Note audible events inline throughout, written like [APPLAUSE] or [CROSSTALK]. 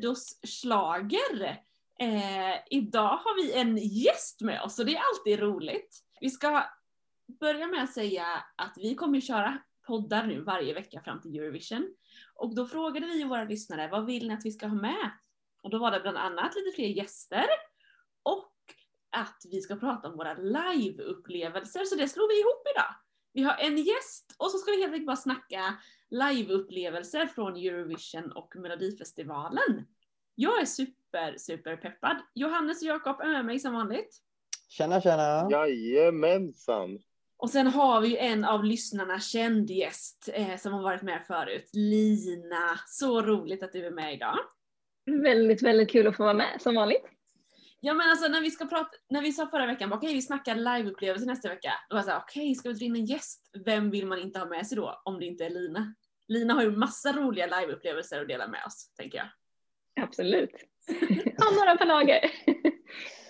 till eh, slager. Eh, idag har vi en gäst med oss och det är alltid roligt. Vi ska börja med att säga att vi kommer köra poddar nu varje vecka fram till Eurovision. Och då frågade vi våra lyssnare, vad vill ni att vi ska ha med? Och då var det bland annat lite fler gäster och att vi ska prata om våra live-upplevelser, så det slår vi ihop idag. Vi har en gäst och så ska vi helt enkelt bara snacka live-upplevelser från Eurovision och Melodifestivalen. Jag är super, super peppad. Johannes och Jakob är med mig som vanligt. Tjena, tjena! Jajamensan! Och sen har vi ju en av lyssnarna känd gäst eh, som har varit med förut, Lina. Så roligt att du är med idag. Väldigt, väldigt kul att få vara med som vanligt. Ja men alltså när vi ska prata, när vi sa förra veckan, okej okay, vi snackar liveupplevelser nästa vecka. Då var jag såhär, okej okay, ska vi dra in en gäst? Vem vill man inte ha med sig då? Om det inte är Lina. Lina har ju massa roliga liveupplevelser att dela med oss, tänker jag. Absolut. [LAUGHS] Ha några på lager.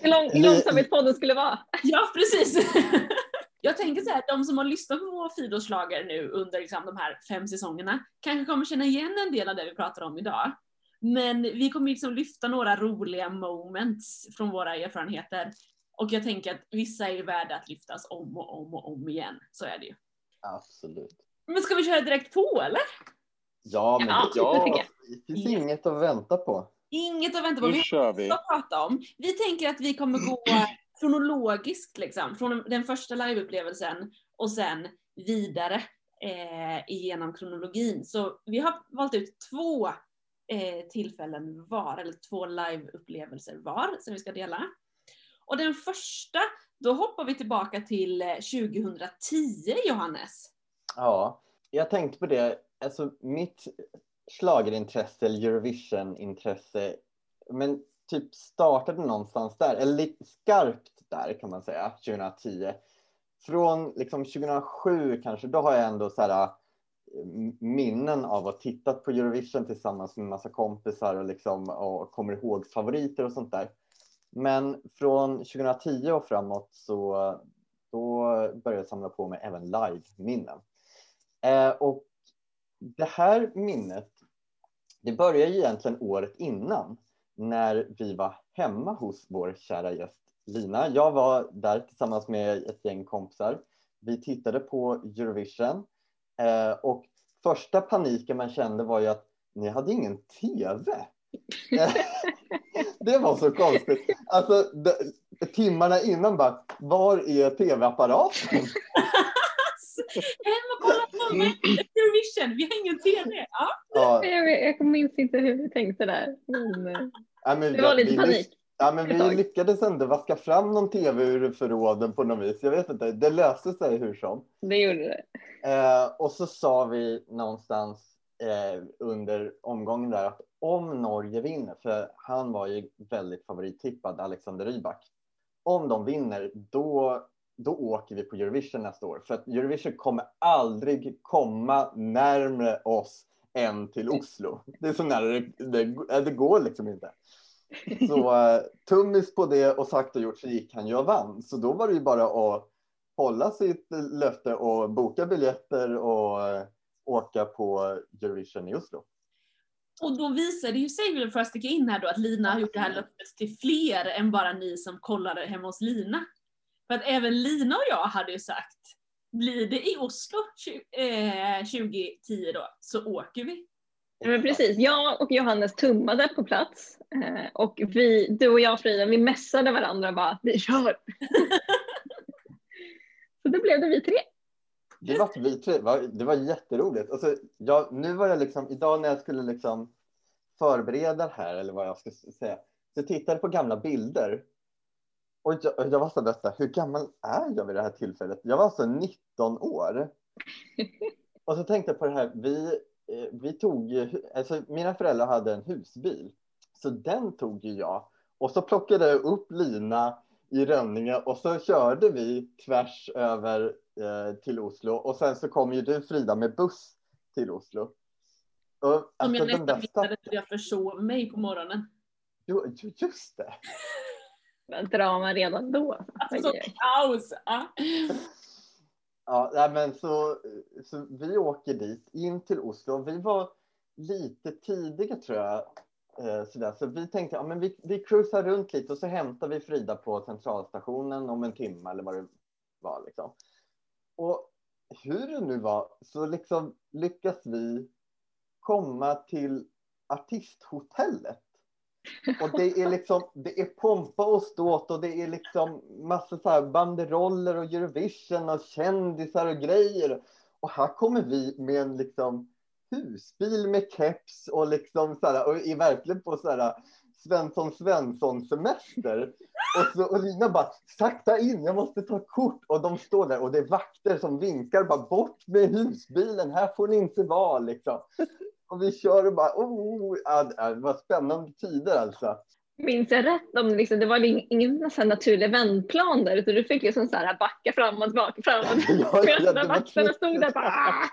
Hur lång, långsamt podden skulle vara. Ja, precis. [LAUGHS] Jag tänker så här, de som har lyssnat på vår Fidåslager nu under liksom de här fem säsongerna kanske kommer känna igen en del av det vi pratar om idag. Men vi kommer liksom lyfta några roliga moments från våra erfarenheter. Och jag tänker att vissa är värda att lyftas om och om och om igen. Så är det ju. Absolut. Men ska vi köra direkt på eller? Ja, men Ja, ja, det finns inget att vänta på. Inget att vänta på. Nu Vi kör vi. ska prata om. Vi tänker att vi kommer gå kronologiskt liksom, från den första liveupplevelsen och sen vidare eh, igenom kronologin. Så vi har valt ut två eh, tillfällen var, eller två liveupplevelser var, som vi ska dela. Och den första, då hoppar vi tillbaka till eh, 2010, Johannes. Ja, jag tänkte på det. Alltså mitt schlagerintresse eller Eurovision-intresse, men typ startade någonstans där, eller lite skarpt där kan man säga, 2010. Från liksom 2007 kanske, då har jag ändå så här, minnen av att ha tittat på Eurovision tillsammans med en massa kompisar och, liksom, och kommer ihåg favoriter och sånt där. Men från 2010 och framåt så då började jag samla på mig även live-minnen. Eh, och det här minnet, det började egentligen året innan när vi var hemma hos vår kära gäst Lina. Jag var där tillsammans med ett gäng kompisar. Vi tittade på Eurovision eh, och första paniken man kände var ju att ni hade ingen TV. [LAUGHS] Det var så konstigt. Alltså, timmarna innan bara, var är tv-apparaten? [LAUGHS] Alltså, Hem kolla på Eurovision, vi har ingen TV. Ja. Ja, Jag, jag minns inte hur vi tänkte där. Men, eh, ja, men det var lite panik. Ja, men vi lyckades ändå vaska fram någon tv ur förråden på något vis. Jag vet inte, det löste sig hur som. Det gjorde det. Eh, och så sa vi någonstans eh, under omgången där att om Norge vinner, för han var ju väldigt favorittippad, Alexander Rybak. Om de vinner, då, då åker vi på Eurovision nästa år. För att Eurovision kommer aldrig komma närmre oss än till Oslo. Det är så nära det, det, det går liksom inte. Så [LAUGHS] eh, tummis på det och sagt och gjort så gick han ju och vann. Så då var det ju bara att hålla sitt löfte och boka biljetter och eh, åka på Eurovision i Oslo. Och då visar det ju sig, för att sticka in här då, att Lina har gjort det här löftet till fler än bara ni som kollade hemma hos Lina. För att även Lina och jag hade ju sagt, blir det i Oslo tju- eh, 2010 då, så åker vi. Men precis, jag och Johannes tummade på plats eh, och vi, du och jag Frida, vi mässade varandra och bara vi kör. [LAUGHS] Så då blev det vi tre. Det var vi tre, det var- jätteroligt. Alltså, jag, nu var jag liksom, idag när jag skulle liksom förbereda det här, eller vad jag ska säga, så tittade jag på gamla bilder. Och jag, jag var så där, hur gammal är jag vid det här tillfället? Jag var alltså 19 år. [LAUGHS] Och så tänkte jag på det här, vi, eh, vi tog alltså mina föräldrar hade en husbil. Så den tog ju jag. Och så plockade jag upp Lina i Rönninge och så körde vi tvärs över eh, till Oslo. Och sen så kom ju du Frida med buss till Oslo. Och, Som alltså, jag nästan stack- för jag försov mig på morgonen. Jo, ju- just det. [LAUGHS] Drama redan då. Alltså så kaos! Ja. Ja, nej, men så, så vi åker dit in till Oslo. Vi var lite tidiga tror jag. Eh, sådär. Så vi tänkte ja, men vi, vi cruisar runt lite och så hämtar vi Frida på centralstationen om en timme eller vad det var. Liksom. Och hur det nu var så liksom lyckas vi komma till artisthotellet. Och det är liksom, det är pompa och ståt och det är liksom massa så här banderoller och Eurovision och kändisar och grejer. Och här kommer vi med en liksom husbil med keps och liksom så här, och är verkligen på så här Svensson Svensson semester. Och, så, och Lina bara, sakta in, jag måste ta kort. Och de står där och det är vakter som vinkar, bara bort med husbilen, här får ni inte vara liksom. Och vi kör och bara, oh, ja, det var spännande tider alltså. Minns jag rätt om liksom, det var ingen så naturlig vändplan där utan du fick liksom så här backa fram och tillbaka, fram och tillbaka. [LAUGHS] Ja, ja, vakterna stod där bara "Ah!"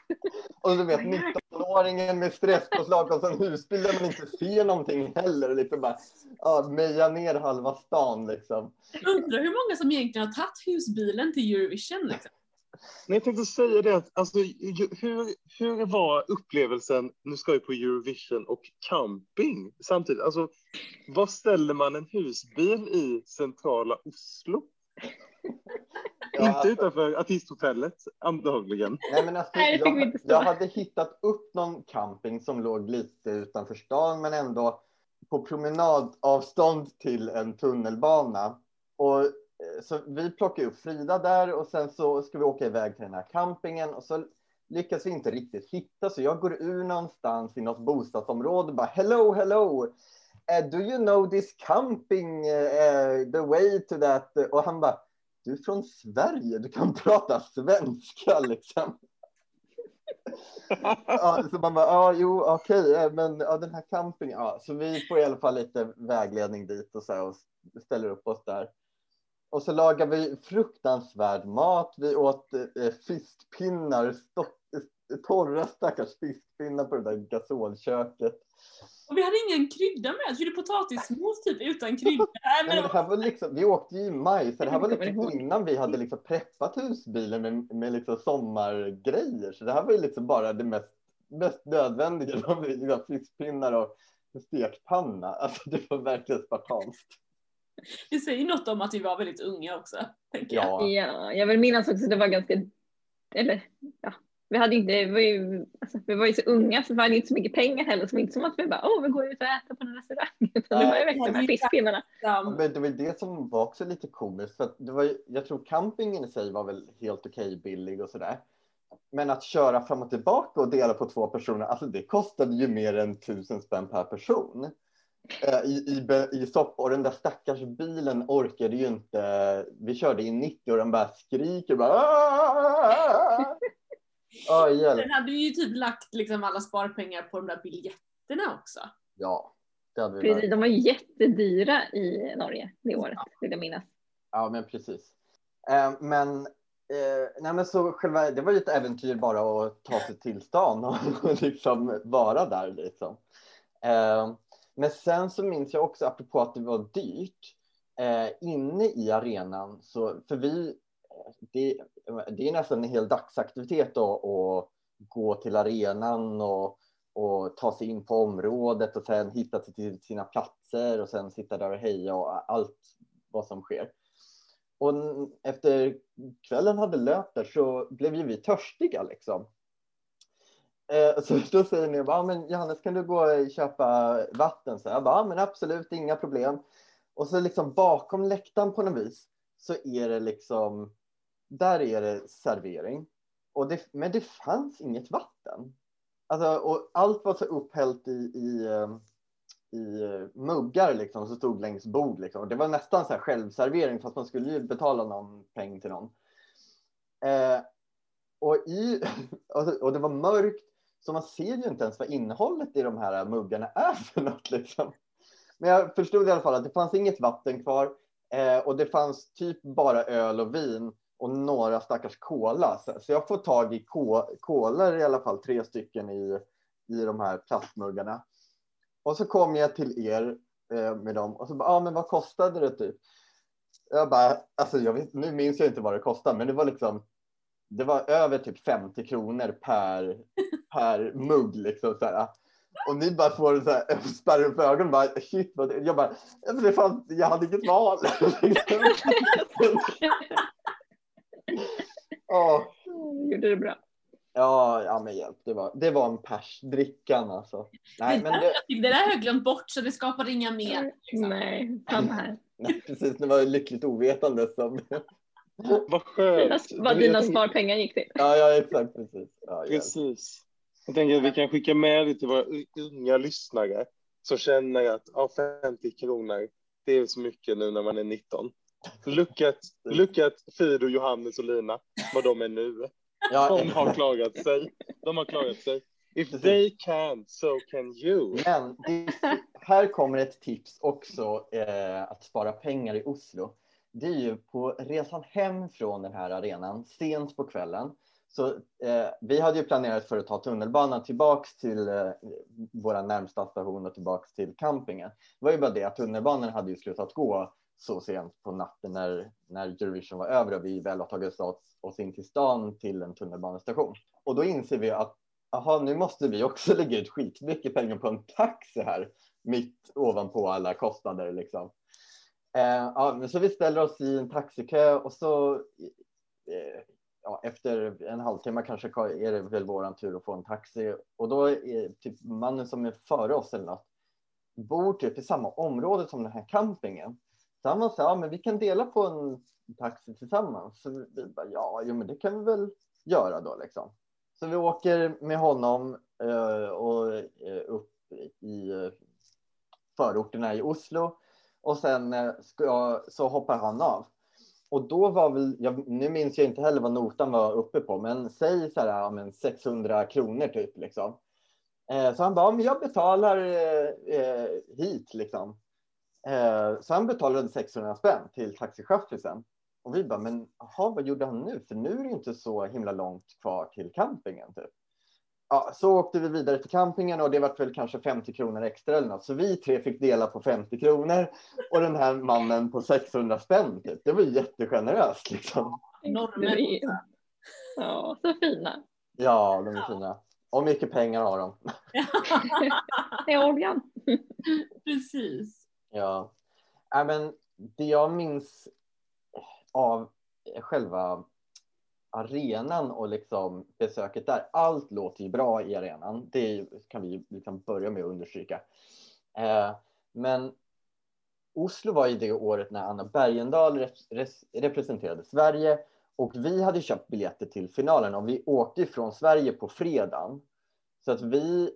Och du vet 19-åringen med stresspåslag och en husbil där man inte ser någonting heller. Och liksom bara, ja, meja ner halva stan liksom. Undrar hur många som egentligen har tagit husbilen till Eurovision. Liksom. Men jag tänkte säga det att alltså, hur, hur var upplevelsen, nu ska vi på Eurovision och camping samtidigt? Alltså, vad ställer man en husbil i centrala Oslo? Ja, Inte utanför artisthotellet, antagligen. Nej, men alltså, Nej, jag, jag hade hittat upp någon camping som låg lite utanför stan men ändå på promenadavstånd till en tunnelbana. Och, Eh, så vi plockar upp Frida där och sen så ska vi åka iväg till den här campingen och så lyckas vi inte riktigt hitta så jag går ur någonstans i något bostadsområde och bara hello, hello. Uh, do you know this camping, uh, the way to that? Och han bara, du är från Sverige, du kan [LAUGHS] prata svenska liksom. [LAUGHS] ja, så man bara, ja, jo, okej, okay, men ja, den här campingen, ja, så vi får i alla fall lite vägledning dit och så här, och ställer upp oss där. Och så lagar vi fruktansvärd mat. Vi åt eh, fiskpinnar, eh, torra stackars fiskpinnar på det där gasolköket. Och vi hade ingen krydda med. Vi gjorde potatismos typ utan krydda. [LAUGHS] Nej, men det här var liksom, vi åkte ju i maj, så det här var liksom innan vi hade liksom preppat husbilen med, med liksom sommargrejer. Så det här var ju liksom bara det mest, mest nödvändiga. [LAUGHS] Liksom fiskpinnar och stekpanna. Alltså det var verkligen spartanskt. [LAUGHS] det säger något om att vi var väldigt unga också. Tänker jag. Ja, Ja, jag vill minnas också att det var ganska, eller ja, vi hade inte, vi var ju, alltså, vi var ju så unga så vi hade inte så mycket pengar heller, så det var inte som att vi bara, åh vi går ut och äter på en restaurang. [LAUGHS] Utan det var ju verkligen de här fiskpinnarna. Um, men det var ju det som var också lite komiskt. För att det var ju, jag tror campingen i sig var väl helt okej billig och sådär. Men att köra fram och tillbaka och dela på två personer, alltså det kostade ju mer än tusen spänn per person. Eh, I, i, i stopp och den där stackars bilen orkade ju inte. Vi körde i 90 och den bara skriker bara. Ja, hjälp. den hade ju typ lagt liksom alla sparpengar på de där biljetterna också. Ja, det hade vi Precis, de var jättedyra i Norge det året, vill jag minnas. Ja, men precis. Eh, men, eh, nej, men så själva, det var ju ett äventyr bara att ta sig till stan och, och [LAUGHS] liksom vara där. Liksom. Eh, men sen så minns jag också, apropå att det var dyrt, eh, inne i arenan, så, för vi, det, det är nästan en hel dagsaktivitet då, att gå till arenan och, och ta sig in på området och sen hitta till sina platser och sen sitta där och heja och allt vad som sker. Och efter kvällen hade löpt där så blev ju vi törstiga liksom. Eh, så [LAUGHS] då säger ni, ja men Johannes kan du gå och köpa vatten? Så jag bara, men absolut, inga problem. Och så liksom bakom läktaren på något vis så är det liksom, där är det servering. Och det, men det fanns inget vatten. Alltså, och allt var så upphällt i, i, ehm, i eh, muggar liksom, som stod längs bord. Liksom. Det var nästan så här självservering fast man skulle ju betala någon peng till någon. Eh, och, i, [LAUGHS] och det var mörkt så man ser ju inte ens vad innehållet i de här muggarna är [LAUGHS] för något. Liksom. Men jag förstod i alla fall att det fanns inget vatten kvar eh, och det fanns typ bara öl och vin och några stackars kola. Så, så jag får tag i kolor i alla fall, tre stycken i, i de här plastmuggarna. Och så kom jag till er eh, med dem och så bara, ah, men vad kostade det typ? Jag bara, alltså jag vet, nu minns jag inte vad det kostade, men det var liksom, det var över typ 50 kronor per, [LAUGHS] per mugg liksom så här. Och ni bara får så här, spärrar upp ögonen bara shit vad det, jag bara, det fanns, jag hade inget val. [LAUGHS] Du gjorde det bra. ja, ja, men hjälp, det var, det var en persdrickan alltså. Nej, men det, Det där har jag glömt bort så det skapar inga mer. liksom. Nej, samma här. nej, precis, det var lyckligt ovetande som, Vad skönt. Dina, vad dina sparpengar gick till. ja, ja, exakt, precis. Ja. Precis. Jag tänker att vi kan skicka med det till våra unga lyssnare som känner att ja, 50 kronor, det är så mycket nu när man är 19. Look at, look at Fido, Johannes och Lina, vad de är nu. Ja, De har klarat sig. De har klarat sig. If they can, so can you. Men det, här kommer ett tips också eh, att spara pengar i Oslo. Det är ju på resan hem från den här arenan, sent på kvällen. Så eh, vi hade ju planerat för att ta tunnelbanan tillbaks till eh, våra närmsta station och tillbaks till campingen. Det var ju bara det att tunnelbanan hade ju slutat gå så sent på natten när, när Eurovision var över och vi väl har tagit oss, oss in till stan till en tunnelbanestation. Och då inser vi att aha, nu måste vi också [LAUGHS] lägga ut skitmycket pengar på en taxi här mitt ovanpå alla kostnader liksom. Eh, ja, men så vi ställer oss i en taxikö och så eh, ja, efter en halvtimme kanske är det väl våran tur att få en taxi och då är typ mannen som är före oss eller något bor typ i samma område som den här campingen. Så han var så här, ja men vi kan dela på en taxi tillsammans. Så vi bara, ja, jo, men det kan vi väl göra då liksom. Så vi åker med honom eh, och eh, upp i eh, förorterna i Oslo och sen eh, ska så hoppar han av. Och då var väl, jag, nu minns jag inte heller vad notan var uppe på, men säg så här, ja, men 600 kronor typ liksom. Eh, så han bara, men jag betalar eh, eh, hit liksom. Eh, så han betalade 600 spänn till taxichauffören. Och vi bara, men aha, vad gjorde han nu? För nu är det inte så himla långt kvar till campingen. Typ. Ja, så åkte vi vidare till campingen och det var väl kanske 50 kronor extra eller något. Så vi tre fick dela på 50 kronor och den här mannen på 600 spänn. Typ. Det var ju jättegeneröst liksom. Normer. Det är- Ja, så fina. Ja, de är fina. Och mycket pengar har de. [LAUGHS] Hej Olgan. Precis. Ja. Ja, men det jag minns av själva arenan och liksom besöket där. Allt låter ju bra i arenan. Det kan vi liksom börja med att understryka. Eh, men Oslo var ju det året när Anna Bergendahl rep- representerade Sverige och vi hade köpt biljetter till finalen och vi åkte från Sverige på fredagen. Så att vi,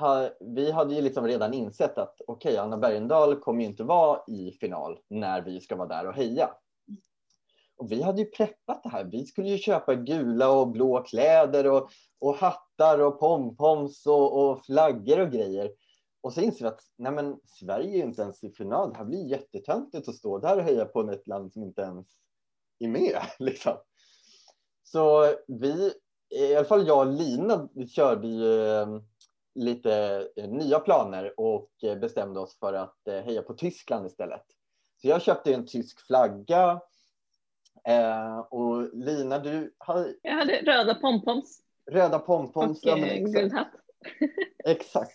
ha, vi hade ju liksom redan insett att okej, Anna Bergendahl kommer ju inte vara i final när vi ska vara där och heja. Och vi hade ju preppat det här. Vi skulle ju köpa gula och blå kläder och, och hattar och pompoms och, och flaggor och grejer. Och så inser vi att nej men, Sverige är ju inte ens i final. Det här blir jättetöntigt att stå där och heja på ett land som inte ens är med. [LAUGHS] Liksom. Så vi, i alla fall jag och Lina, vi körde ju eh, lite eh, nya planer och eh, bestämde oss för att heja på Tyskland istället. Så jag köpte en tysk flagga eh, och Lina, du har Jag hade röda pompoms röda pompoms. och ja, men eh, exakt. guldhatt. [LAUGHS] Exakt.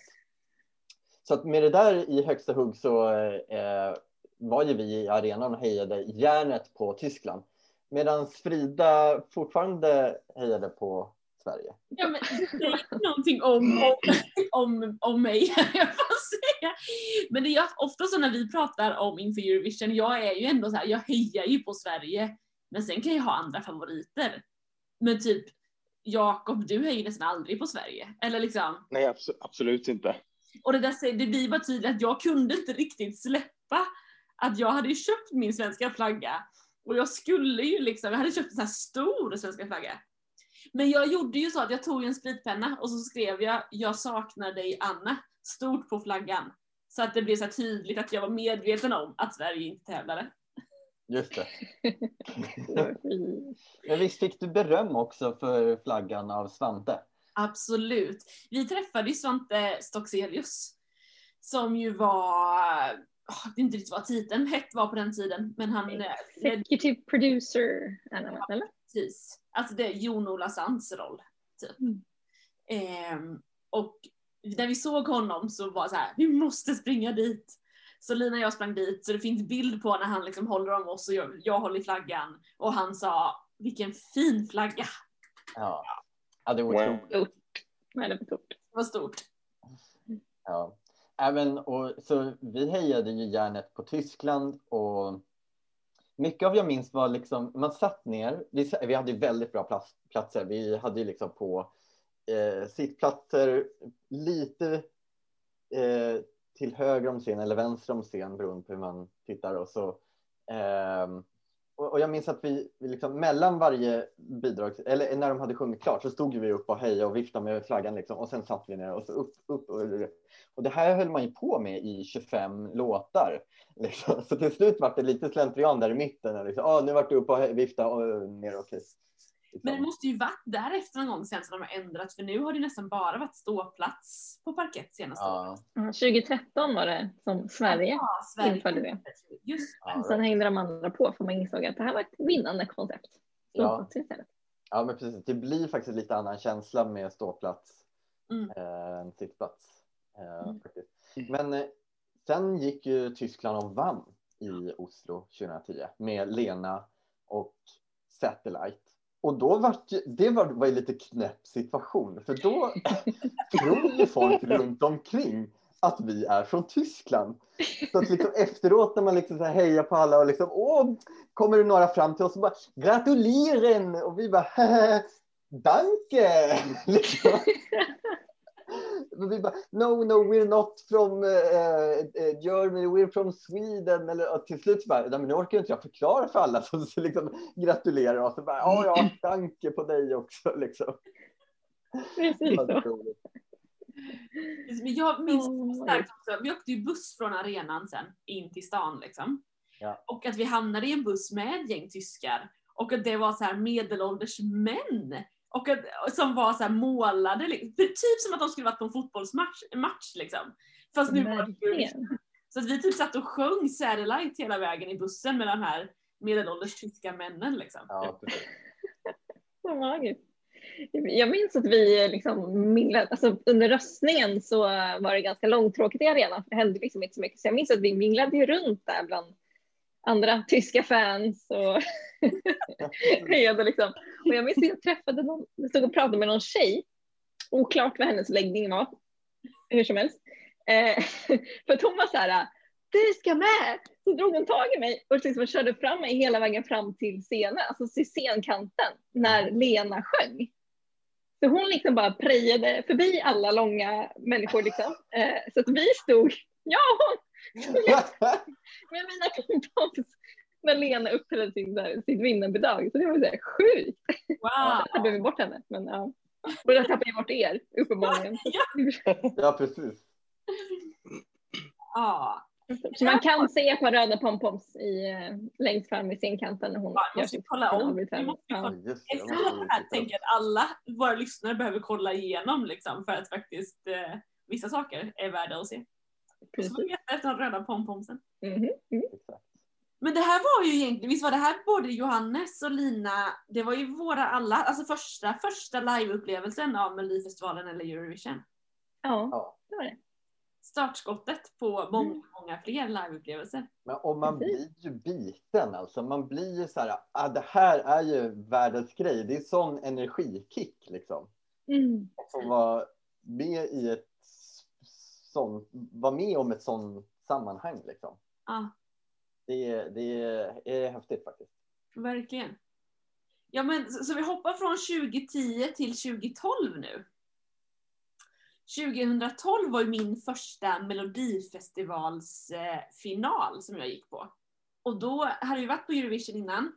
Så att med det där i högsta hugg så eh, var ju vi i arenan och hejade järnet på Tyskland. Medan Frida fortfarande hejade på Sverige. Ja, men det säger någonting om, om, om, om mig, [LAUGHS] jag får säga. Men det är ofta så när vi pratar om inför Eurovision, jag är ju ändå så här, jag hejar ju på Sverige, men sen kan jag ha andra favoriter. Men typ, Jakob, du hejar ju nästan aldrig på Sverige. Eller liksom, Nej, abso- absolut inte. och det, där, det blir bara tydligt att jag kunde inte riktigt släppa att jag hade ju köpt min svenska flagga. Och jag skulle ju liksom, jag hade köpt en sån här stor svenska flagga. Men jag gjorde ju så att jag tog en spritpenna och så skrev jag Jag saknar dig Anna, stort på flaggan. Så att det blev så här tydligt att jag var medveten om att Sverige inte tävlade. Just det. [LAUGHS] Men visst fick du beröm också för flaggan av Svante? Absolut. Vi träffade ju Svante Stockselius. Som ju var, det är inte riktigt vad titeln hett var på den tiden, men han eh, Executive producer, Anna, eller? Precis. Alltså det är Jon-Ola Sands roll. Typ. Mm. Ehm, och när vi såg honom så var det så här, vi måste springa dit. Så Lina och jag sprang dit, så det finns bild på när han liksom håller om oss och jag, jag håller i flaggan. Och han sa, vilken fin flagga. Ja, ja det var Wow. otroligt. Nej, det var stort. Det var stort. Ja. Även, och, så vi hejade ju järnet på Tyskland och mycket av jag minns var liksom, man satt ner, vi, vi hade ju väldigt bra plats, platser, vi hade ju liksom på eh, sittplatser lite eh, till höger om scen eller vänster om scen beroende på hur man tittar och så ehm, och, och jag minns att vi, vi liksom, mellan varje bidrag, eller när de hade sjungit klart så stod vi upp och hejade och viftade med flaggan liksom, och sen satt vi ner och så upp, upp och, och det här höll man ju på med i 25 låtar. Liksom. Så till slut var det lite slentrian där i mitten. Liksom. Ah, nu vart du upp och viftade och ner och okej. Liksom. Men det måste ju varit därefter någon gång sen som de har ändrat för nu har det nästan bara varit ståplats på parkett senaste året. Ja, Ja, 2013 var det som Sverige Ja, Sverige. införde det. Just ja, Sen hängde de andra på för man insåg att det här var ett vinnande koncept. Ja. Istället. ja, men precis. Det blir faktiskt lite annan känsla med ståplats Mm. eh, än sittplats. Eh, Mm. Men eh, sen gick ju Tyskland och vann i Oslo 2010 med Lena och Satellite. Och då var det, var, var lite knäpp situation, för då [LAUGHS] tror ju folk runt omkring att vi är från Tyskland. Så att liksom efteråt när man liksom så här hejar på alla och liksom åh, kommer det några fram till oss och bara gratulieren och vi bara danke. [LAUGHS] Liksom. Och vi bara, no, no, we're not from uh, Germany, we're from Sweden. Eller, och till slut bara, men nu orkar inte jag förklara för alla [LAUGHS] som så liksom gratulerar oss. Och bara, ja, ja, danke på dig också. Liksom. Precis så. jag minns starkt också, vi åkte ju buss från arenan sen in till stan liksom. Ja. Och att vi hamnade i en buss med ett gäng tyskar. Och att det var så här medelålders män. Och att, som var så här målade, liksom. typ som att de skulle varit på en fotbollsmatch match, liksom. Fast nu var det. Så att vi typ satt och sjöng Satellite hela vägen i bussen med de här medelålders tyska männen liksom. Ja. Så [LAUGHS] magiskt. Jag minns att vi liksom minglade, alltså under röstningen så var det ganska långtråkigt i arenan. Det hände liksom inte så mycket. Så jag minns att vi minglade ju runt där bland andra tyska fans och [LAUGHS] hejade liksom. Och jag minns att jag träffade någon, jag stod och pratade med någon tjej. Oklart vad hennes läggning var. Hur som helst. Eh, [LAUGHS] för att hon var så här, du ska med! Så drog hon tag i mig och liksom körde fram mig hela vägen fram till scenen, alltså till scenkanten, när Lena sjöng. Så hon liksom bara prejade förbi alla långa människor liksom. Eh, så att vi stod, ja hon, [LAUGHS] med mina kompis när Lena uppträdde sin, där, sitt vinnarbidrag. Så det var så här sjukt. Wow! Där tappade vi bort henne. Men, ja. Och där tappade bort er, uppenbarligen. [LAUGHS] ja, precis. Ja. Så man kan se ett par röda pompoms i, eh, längst fram i scenkanten när hon Ja, måste sitt kolla om. måste Ja. Ja, just det. Här tänker jag att alla våra lyssnare behöver kolla igenom liksom för att faktiskt eh, vissa saker är värda att se. Så Precis. leta efter de röda pompomsen. Mhm, mm. Exakt. Men det här var ju egentligen, visst var det här både Johannes och Lina, det var ju våra alla, alltså första, första liveupplevelsen av Melodifestivalen eller Eurovision. Ja, Ja. det var det. Startskottet på många, många fler liveupplevelser. Men om man blir ju biten alltså. Man blir ju så här, ah, det här är ju världens grej. Det är sån energikick liksom. Mm. Att få vara med i ett sånt, vara med om ett sånt sammanhang liksom. Ja, Det är, det är, häftigt faktiskt. verkligen. Ja men så, så vi hoppar från 2010 till 2012 nu. 2012 var ju min första melodifestivalsfinal eh, som jag gick på. Och då hade vi varit på Eurovision innan.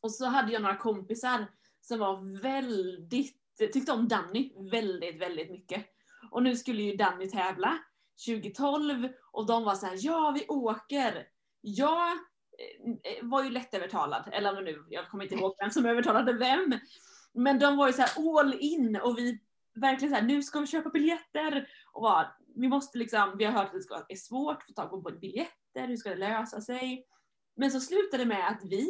Och så hade jag några kompisar som var väldigt, tyckte om Danny väldigt, väldigt mycket. Och nu skulle ju Danny tävla 2012 och de var så här, ja vi åker. Jag eh, eh, var ju lättövertalad, eller nu, jag kommer inte ihåg vem som övertalade vem. Men de var ju så här all in och vi verkligen så här, nu ska vi köpa biljetter. Och bara, vi måste liksom, vi har hört att det ska, är svårt att få tag på biljetter, hur ska det lösa sig? Men så slutade det med att vi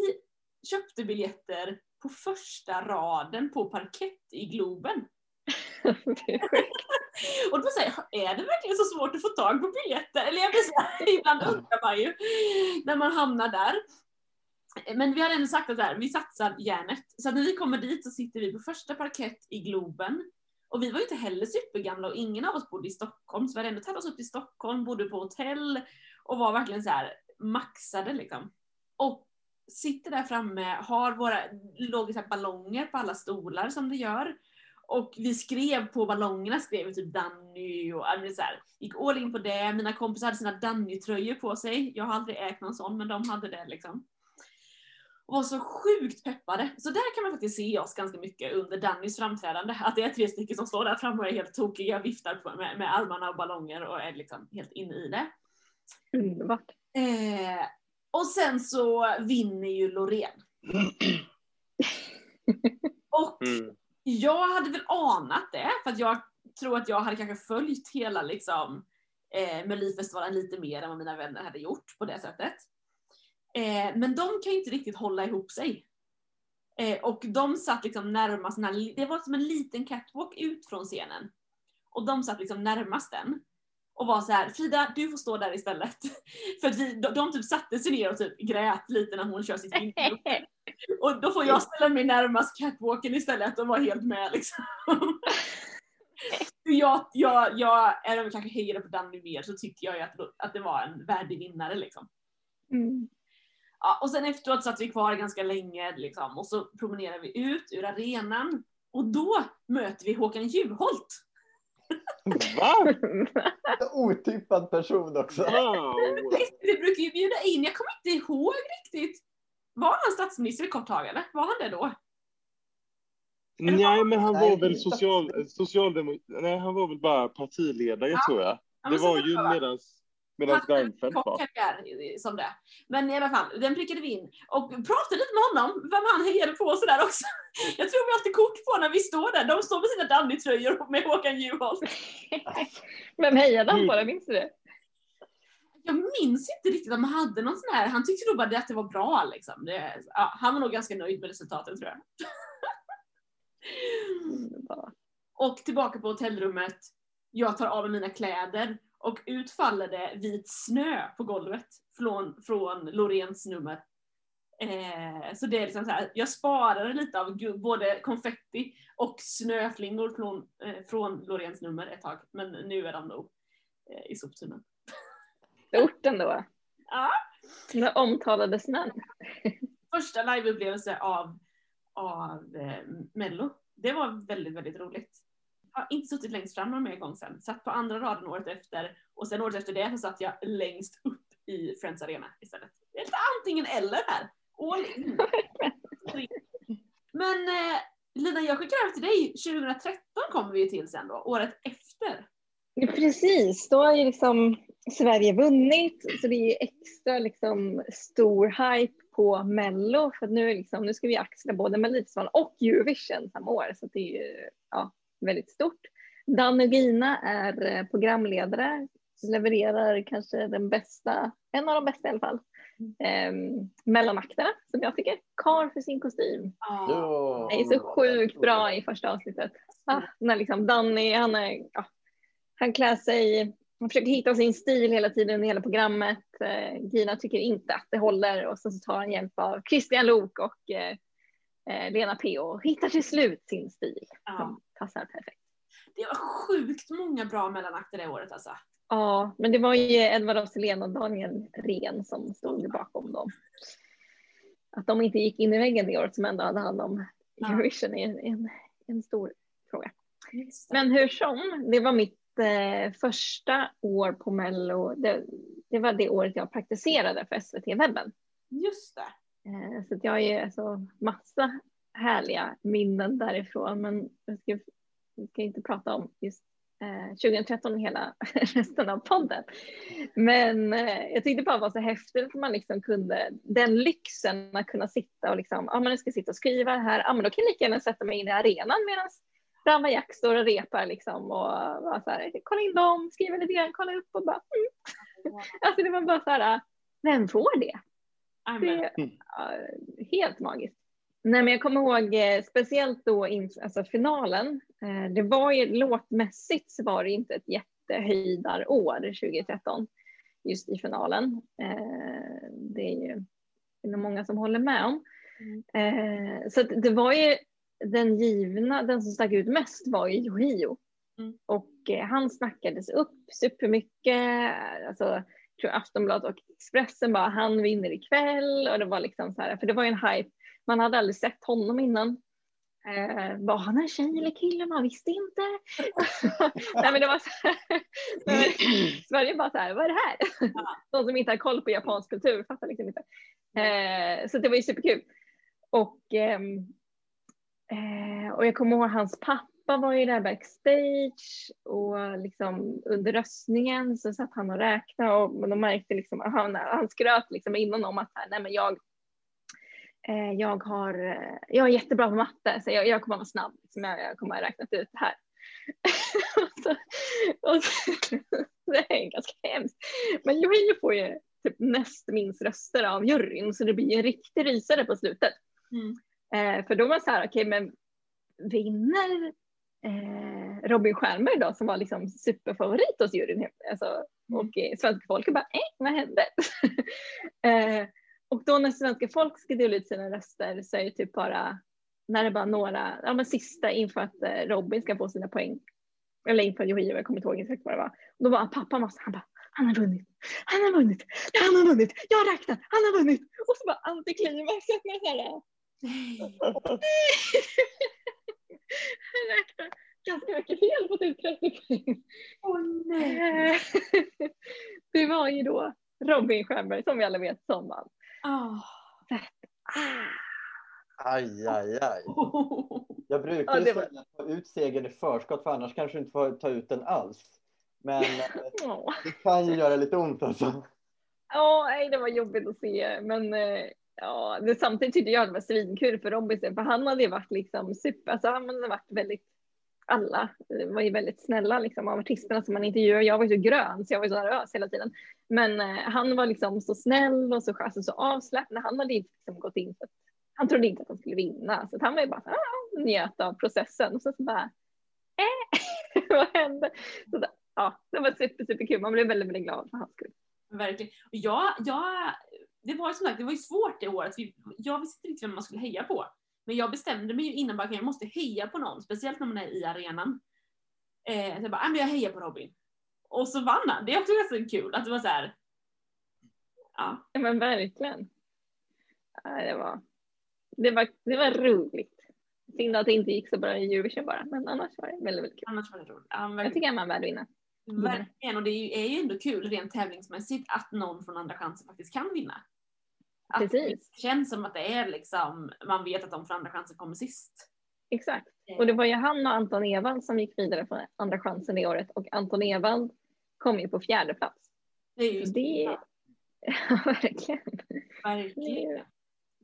köpte biljetter på första raden på parkett i Globen. [LAUGHS] Det är sjukt. Och då säger jag, är det verkligen så svårt att få tag på biljetter? Eller jag blir så [LAUGHS] ibland undrar man ju när man hamnar där. Men vi har ändå sagt att här, vi satsar järnet. Så när vi kommer dit så sitter vi på första parkett i Globen. Och vi var ju inte heller supergamla och ingen av oss bodde i Stockholm. Så vi hade ändå tagit oss upp till Stockholm, bodde på hotell och var verkligen så här maxade liksom. Och sitter där framme, har våra, låg så ballonger på alla stolar som det gör. Och vi skrev på ballongerna, skrev typ Danny och så här, gick all in på det. Mina kompisar hade sina Danny-tröjor på sig. Jag har aldrig ägt någon sån, men de hade det liksom. Och var så sjukt peppade. Så där kan man faktiskt se oss ganska mycket under Dannys framträdande. Att det är tre stycken som står där framme och är helt tokiga, viftar på, med, med armarna och ballonger och är liksom helt inne i det. Underbart. Eh, och sen så vinner ju Loreen. [CLEARS THROAT] och Mm jag hade väl anat det, för att jag tror att jag hade kanske följt hela liksom, eh, Melodifestivalen lite mer än vad mina vänner hade gjort på det sättet. Eh, men de kan ju inte riktigt hålla ihop sig. Eh, och de satt liksom närmast, den här, det var som en liten catwalk ut från scenen. Och de satt liksom närmast den. Och var så här, Frida du får stå där istället. [LAUGHS] För att vi, de, de typ satte sig ner och typ grät lite när hon kör sitt intro. [LAUGHS] Och då får jag ställa mig närmast catwalken istället och vara helt med liksom. [LAUGHS] jag, jag, jag, även om jag kanske hejade på Danny mer så tyckte jag ju att, att det var en värdig vinnare liksom. Mm. Ja, och sen efteråt satt vi kvar ganska länge liksom, och så promenerade vi ut ur arenan och då möter vi Håkan Juholt. Va? En otippad person också. Wow! Vi brukar ju bjuda in, jag kommer inte ihåg riktigt. Var han statsminister ett kort tag eller? Var han det då? Nej, men han Nej, var väl social, socialdemokrat. Nej, han var väl bara partiledare Ja. tror jag. Ja, Det var ju va? medans, en Reinfeldt var. karriär som det. Men i alla fall, den prickade vi in. Och pratade lite med honom, vem han hejade på sådär också. [LAUGHS] Jag tror vi har alltid kort på när vi står där. De står med sina Danny-tröjor med Håkan Juholt. [LAUGHS] Vem hejade han på det? Minns du det? Jag minns inte riktigt om han hade någon sån här, han tyckte nog bara att det var bra liksom. Det, ja, han var nog ganska nöjd med resultaten tror jag. [LAUGHS] Och tillbaka på hotellrummet, jag tar av mig mina kläder och ut faller det vit snö på golvet från, från Loreens nummer. Eh, så det är liksom så här, jag sparade lite av både konfetti och snöflingor från, eh, från Loreens nummer ett tag, men nu är de nog eh, i soptunnan. Stort ändå. [LAUGHS] Ja. Den omtalade snön. [LAUGHS] Första liveupplevelse av, av eh, Mello. Det var väldigt, väldigt roligt. Har inte suttit längst fram någon mer gång sen. Satt på andra raden året efter och sen året efter det så satt jag längst upp i Friends Arena istället. Det är lite antingen eller här. All in. [LAUGHS] Men eh, Lina, jag skickar över till dig. 2013 kommer vi ju till sen då, året efter. Precis, då har ju liksom Sverige vunnit så det är ju extra liksom stor hype på Mello för nu, liksom, nu ska vi axla både Melodifestivalen och Eurovision samma år så det är ju ja, väldigt stort. Danny och Gina är eh, programledare, levererar kanske den bästa, en av de bästa i alla fall, eh, mellanakterna som jag tycker. Karl för sin kostym. Ja. Ja. Det är så sjukt bra i första avsnittet. Ah, när liksom Danny, han, är, ja, han klär sig, han försöker hitta sin stil hela tiden under hela programmet. Eh, Gina tycker inte att det håller och sen så tar han hjälp av Christian Lok och eh, eh, Lena P och hittar till slut sin stil Ja. som passar perfekt. Det var sjukt många bra mellanakter det året alltså. Ja, men det var ju Edvard af Sillén och Daniel Ren som stod bakom dem. Att de inte gick in i väggen det året som ändå hade hand om. Eurovision är en, en, en stor fråga. Men hur som, det var mitt eh, första år på Mello. Det, det var det året jag praktiserade för SVT-webben. Just det. Eh, så jag har ju alltså massa härliga minnen därifrån. Men jag ska, jag ska inte prata om just eh, 2013 hela [LAUGHS] resten av podden. Men eh, jag tyckte bara det var så häftigt att man liksom kunde, den lyxen att kunna sitta och liksom, ja men jag ska sitta och skriva här, ja men då kan jag lika gärna sätta mig in i arenan medan Brahma Jack står och repar liksom och bara så här, kolla in dem, skriva lite grann, kolla upp och bara, mm. alltså det var bara så här, vem får det? Det ja, helt magiskt. Nej, men jag kommer ihåg eh, speciellt då in, alltså finalen. Eh, det var ju låtmässigt så var det inte ett jättehöjdarår 2013 just i finalen. Eh, det är ju det är många som håller med om. Mm. Eh, så det var ju den givna, den som stack ut mest var ju Yohio. Mm. Och eh, han snackades upp supermycket. Alltså, jag tror Aftonbladet och Expressen bara han vinner ikväll och det var liksom så här, för det var ju en hype. Man hade aldrig sett honom innan. Eh, var han en tjej eller kille? Man visste inte. [LAUGHS] Nej men det var så här, [LAUGHS] Sverige bara så här, vad är det här? [LAUGHS] De som inte har koll på japansk kultur fattar liksom inte. Eh, så det var ju superkul. Och, ehm, eh, och jag kommer ihåg hans pappa var ju där backstage och liksom under röstningen så satt han och räknade och de märkte liksom, han, han skröt liksom innan om att nej men jag jag, har, eh, jag är jättebra på matte så jag, jag kommer att vara snabb, liksom, jag, jag kommer att ha räknat ut det här. [LAUGHS] och så, och så, [LAUGHS] det är ganska hemskt. Men Yohio får ju typ näst minst röster av juryn så det blir en riktig rysare på slutet. Mm. Eh, för då var det så här, okej okay, men vinner eh, Robin Stjernberg då som var liksom superfavorit hos juryn alltså, och eh, svenska folket bara, eh, vad hände? [LAUGHS] eh, och då när svenska folk ska dela ut sina röster så är det typ bara när det bara några, ja men sista inför att eh, Robin ska få sina poäng. Eller inför Yohio, jag kommer inte ihåg exakt vad det var. Och då var pappa massa, han bara, han har vunnit, han har vunnit, han har vunnit, jag har räknat, han har vunnit. Och så bara antiklimax, så här. han [LAUGHS] räknar ganska mycket fel på typ 30 poäng. Åh nej. [LAUGHS] det var ju då Robin Stjernberg som vi alla vet som vann. Oh. Aj, aj, aj. Jag brukar Ja, var- säga ta ut segern i förskott för annars kanske du inte får ta ut den alls. Men Åh. det kan ju göra lite ont alltså. Ja, nej, det var jobbigt att se, men eh, ja, det, samtidigt tyckte jag att det var svinkul för Robin, för han hade ju varit liksom super, alltså han hade varit väldigt, alla eh, var ju väldigt snälla liksom av artisterna som man intervjuade. Jag var ju så grön så jag var ju så nervös hela tiden. Men eh, han var liksom så snäll och så, alltså, så avslappnad. Han hade inte liksom gått in för att han trodde inte att han skulle vinna. Så att han var ju bara så, ah, njöt av processen och så, så bara, eh, [LAUGHS] vad hände? Så, ja, det var super, super kul. Man blev väldigt, väldigt glad för hans skull. Verkligen. Och jag, jag, det var ju som sagt, det var ju svårt det året. Jag visste inte riktigt vem man skulle heja på. Men jag bestämde mig ju innan bara, jag måste heja på någon, speciellt när man är i arenan. Eh, så jag bara, "Ah, men jag hejar på Robin. Och så vann han. Det är också ganska kul att det var så här. Ja, Ja men verkligen. Ja, det, var, det, var, det var roligt. Synd att det inte gick så bra i Eurovision bara, men annars var det väldigt, väldigt kul. annars var det roligt. Ja, Jag verkligen. tycker att man är värd vinna. verkligen. Och det är ju, är ju ändå kul rent tävlingsmässigt att någon från andra chansen faktiskt kan vinna. Att Precis. det känns som att det är liksom, man vet att de från andra chansen kommer sist. Exakt. Och det var ju han och Anton Ewald som gick vidare från andra chansen det året och Anton Ewald kom ju på fjärde plats. Det är ju det [LAUGHS] Ja, verkligen. verkligen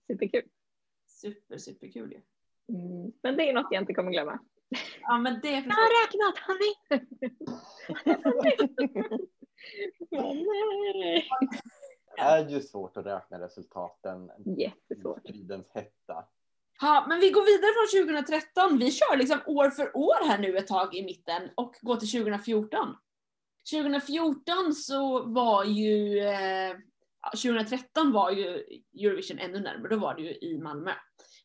Superkul. super, superkul ju. Mm. Men det är något jag inte kommer glömma. Ja men det Jag förstår har räknat, är... [LAUGHS] [LAUGHS] Nej. Är ju svårt att räkna resultaten. Jättesvårt. Stridens hetta. Ja, men vi går vidare från 2013. Vi kör liksom år för år här nu ett tag i mitten och går till 2014. 2014 så var ju, eh, ja, 2013 var ju Eurovision ännu närmare, då var det ju i Malmö.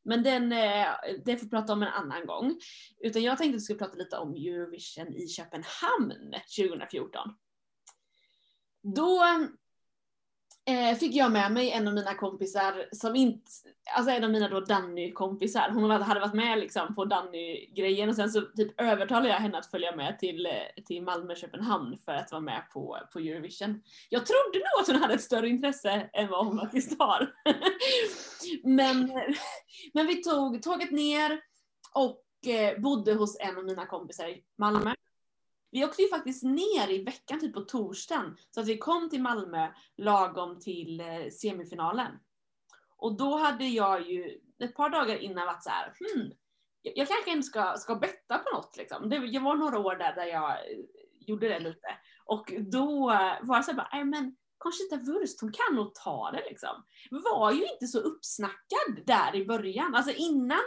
Men den, eh, det får vi prata om en annan gång. Utan jag tänkte att vi skulle prata lite om Eurovision i Köpenhamn 2014. Då eh, fick jag med mig en av mina kompisar som inte, alltså en av mina då Danny-kompisar. Hon hade varit med liksom på Danny-grejen och sen så typ övertalade jag henne att följa med till, eh, till Malmö-Köpenhamn för att vara med på, på Eurovision. Jag trodde nog att hon hade ett större intresse än vad hon faktiskt har. [LAUGHS] men, men vi tog tåget ner och eh, bodde hos en av mina kompisar i Malmö. Vi åkte ju faktiskt ner i veckan, typ på torsdagen, så att vi kom till Malmö lagom till eh, semifinalen. Och då hade jag ju ett par dagar innan varit så här, hmm, jag, kanske inte ska, ska betta på något liksom. Det, jag var några år där, där jag eh, gjorde det lite. Och då var det så här bara, men Conchita Wurst, hon kan nog ta det liksom. Var ju inte så uppsnackad där i början. Alltså innan,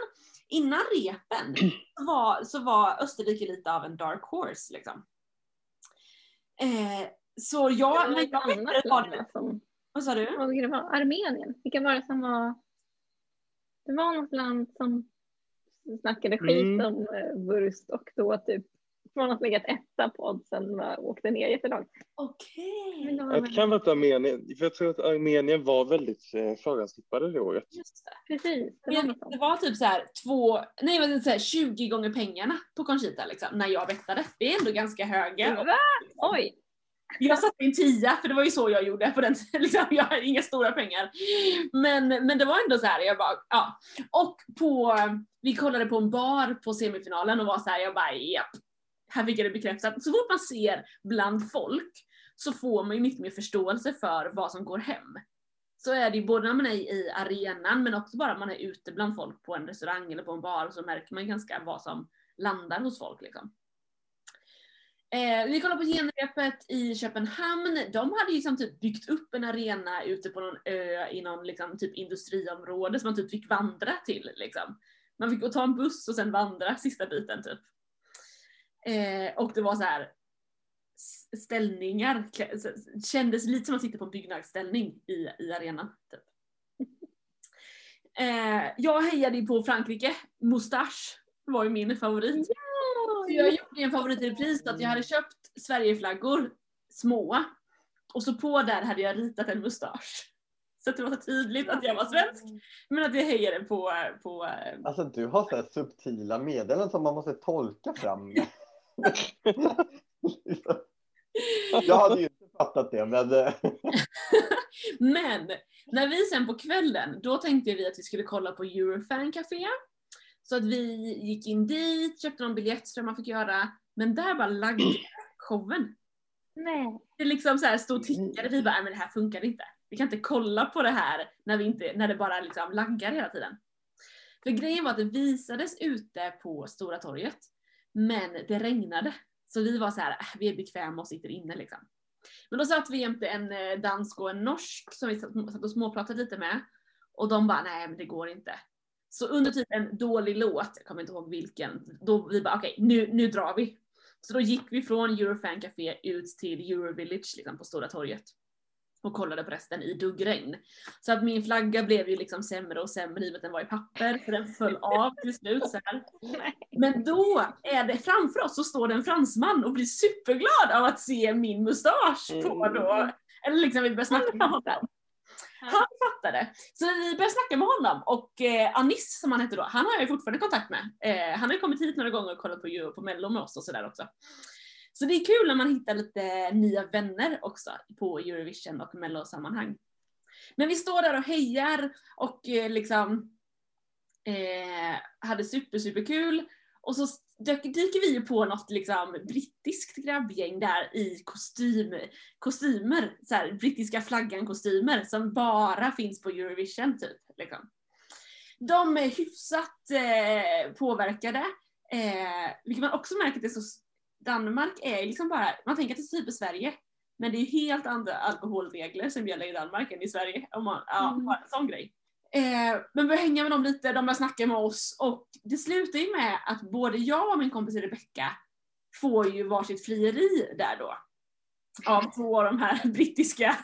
innan repen så [CLEARS THROAT] var, så var Österrike lite av en dark horse liksom. Eh, så jag, Det var när ett jag annat väckte var land det, som, vad sa du? vad det var? Armenien. Vilka var det som var? Det var något land som snackade skit Mm. om eh, Wurst och då typ från att legat etta på oddsen åkte ner jättelångt. Okej. Men det kan vara Armenien, för jag tror att Armenien var väldigt eh, förhandstippade det året. Just det. Precis, det var Men det var typ så här två, nej men så här 20 gånger pengarna på Conchita liksom, när jag bettade. Det är ändå ganska höga. Va? Oj! Jag satte en tia, för det var ju så jag gjorde på den [LAUGHS] liksom, jag har inga stora pengar. Men, men det var ändå så här, jag bara, ja. Och på, vi kollade på en bar på semifinalen och var så här, jag bara, japp. Här fick jag det bekräftat. Så fort man ser bland folk så får man ju mycket mer förståelse för vad som går hem. Så är det ju både när man är i arenan men också bara när man är ute bland folk på en restaurang eller på en bar så märker man ganska vad som landar hos folk liksom. Eh, vi kollar på genrepet i Köpenhamn. De hade ju liksom typ byggt upp en arena ute på någon ö i någon liksom typ industriområde som man typ fick vandra till. Liksom. Man fick gå ta en buss och sen vandra sista biten typ. Eh, och det var så här ställningar, kändes lite som att sitta på en byggnadsställning i, i arenan. Typ. Eh, jag hejade på Frankrike, Moustache var ju min favorit. Så jag gjorde en favorit i repris att jag hade köpt Sverigeflaggor, små, och så på där hade jag ritat en mustasch. Så att det var så tydligt att jag var svensk, men att jag hejade på, på eh, Alltså du har så här subtila meddelanden som man måste tolka fram. [LAUGHS] Jag hade ju inte fattat det men eh, [LAUGHS] Men när vi sen på kvällen, då tänkte vi att vi skulle kolla på Eurofan Café. Så att vi gick in dit, köpte någon biljett som man fick göra, men där bara laggade showen. Nej. Det liksom så här stod och tickade, vi bara, "Nej, men det här funkar inte. Vi kan inte kolla på det här när, vi inte, när det bara liksom laggar hela tiden. För grejen var att det visades ute på Stora torget, men det regnade. Så vi var så här, äh, vi är bekväma och sitter inne liksom. Men då satt vi jämte en eh, dansk och en norsk som vi satt och småpratade lite med. Och de bara, nej men det går inte. Så under typ en dålig låt, jag kommer inte ihåg vilken, då vi bara okej nu, nu drar vi. Så då gick vi från Eurofan Café ut till Eurovillage liksom på Stora torget. Och kollade på resten i duggregn. Så att min flagga blev ju liksom sämre och sämre i och med att den var i papper, för den föll av till slut så här. Men då är det framför oss så står det en fransman och blir superglad av att se min mustasch på då. Eller liksom vi börjar snacka med honom. Han fattade. Så vi började snacka med honom och eh, Anis som han hette då, han har jag ju fortfarande kontakt med. Eh, han har ju kommit hit några gånger och kollat på, Euro- på mello med oss och sådär också. Så det är kul när man hittar lite nya vänner också på Eurovision och mellosammanhang. Men vi står där och hejar och eh, liksom eh, hade super super kul och så dyker vi ju på något liksom brittiskt grabbgäng där i kostym, kostymer, så här, brittiska flaggan kostymer som bara finns på Eurovision typ. Liksom. De är hyfsat eh, påverkade, eh, vilket man också märker att det är så, Danmark är liksom bara, man tänker att det är typ Sverige, men det är helt andra alkoholregler som gäller i Danmark än i Sverige. Om man, ja, Mm. bara en sån grej. Eh, men vi hänga med dem lite, de började snacka med oss och det slutar ju med att både jag och min kompis Rebecca får ju varsitt frieri där då. Av två av de här [LAUGHS] brittiska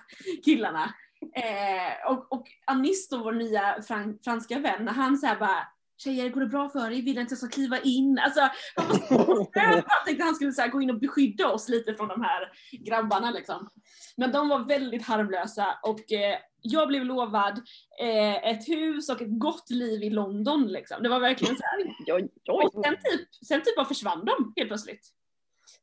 killarna. Eh, och, och Anis då, vår nya fran- franska vän, han säger bara Tjejer, går det bra för er? Vill ni att jag ska kliva in? Alltså, han var så stöd. Han tänkte att han skulle så här, gå in och beskydda oss lite från de här grabbarna liksom. Men de var väldigt harmlösa och eh, jag blev lovad eh, ett hus och ett gott liv i London liksom. Det var verkligen så här. Och sen typ, sen typ bara försvann de helt plötsligt.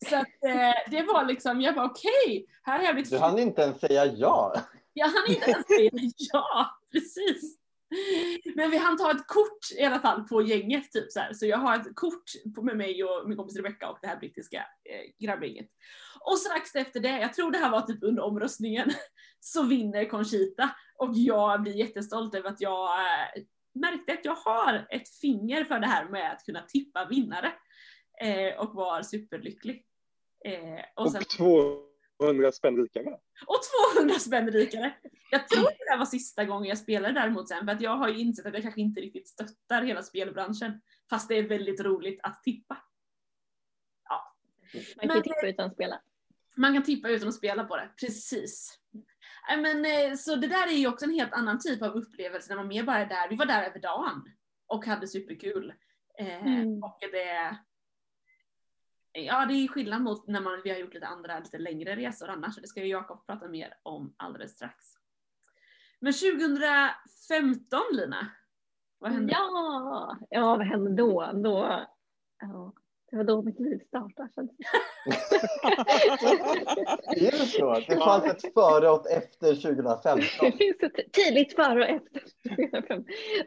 Så att eh, det var liksom, jag bara okej, här har jag blivit du hann inte ens säga ja. jag hann inte ens säga ja, precis. [LAUGHS] Men vi hann ta ett kort i alla fall på gänget typ så här. Så jag har ett kort med mig och min kompis Rebecca och det här brittiska eh, grabbgänget. Och strax efter det, jag tror det här var typ under omröstningen, [LAUGHS] så vinner Conchita. Och jag blir jättestolt över att jag eh, märkte att jag har ett finger för det här med att kunna tippa vinnare. Eh, och var superlycklig. Eh, och Och sen, två, 200 spänn rikare. Och 200 spänn rikare. Jag tror det där var sista gången jag spelade däremot sen för att jag har ju insett att jag kanske inte riktigt stöttar hela spelbranschen. Fast det är väldigt roligt att tippa. Man kan ju tippa utan att spela. Man kan tippa utan att spela på det, precis. Nej, Men, eh, så det där är ju också en helt annan typ av upplevelse när man mer bara är där. Vi var där över dagen och hade superkul. Eh, Mm. Och det, ja, det är skillnad mot när man, vi har gjort lite andra, lite längre resor annars. Det ska ju Jakob prata mer om alldeles strax. Men 2015 Lina, vad hände? Ja, ja, vad hände då? då ja, det var då mitt liv startade. [LAUGHS] Är det så? Det fanns ett före och ett efter 2015. [LAUGHS] Det finns ett tidigt före och efter.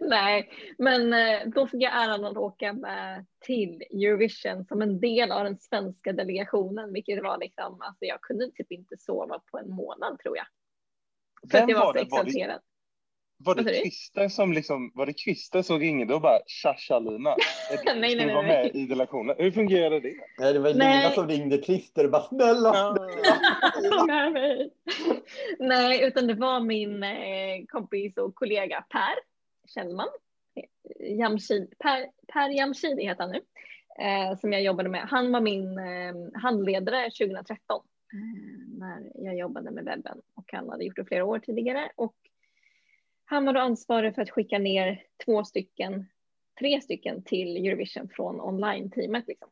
Nej, men eh, då fick jag äran att åka med till Eurovision som en del av den svenska delegationen, vilket var liksom, alltså jag kunde typ inte sova på en månad tror jag. För Vem att jag var var så det? Var det- exalterad. Var det? Christer som liksom, var det Christer som ringde och bara tja tja Lina? [LAUGHS] Nej, nej, nej, nej. med i delegationen? Hur fungerade det? Nej, det var Nej. Lina som ringde Christer och bara snälla, mig. [LAUGHS] Nej, utan det var min eh, kompis och kollega Per Kjellman. Eh, Jamshid, per, per Jamshidi heter han nu. Eh, som jag jobbade med. Han var min eh, handledare 2013. Eh, när jag jobbade med webben. Och han hade gjort det flera år tidigare. Och han var då ansvarig för att skicka ner två stycken, tre stycken till Eurovision från online-teamet. Liksom.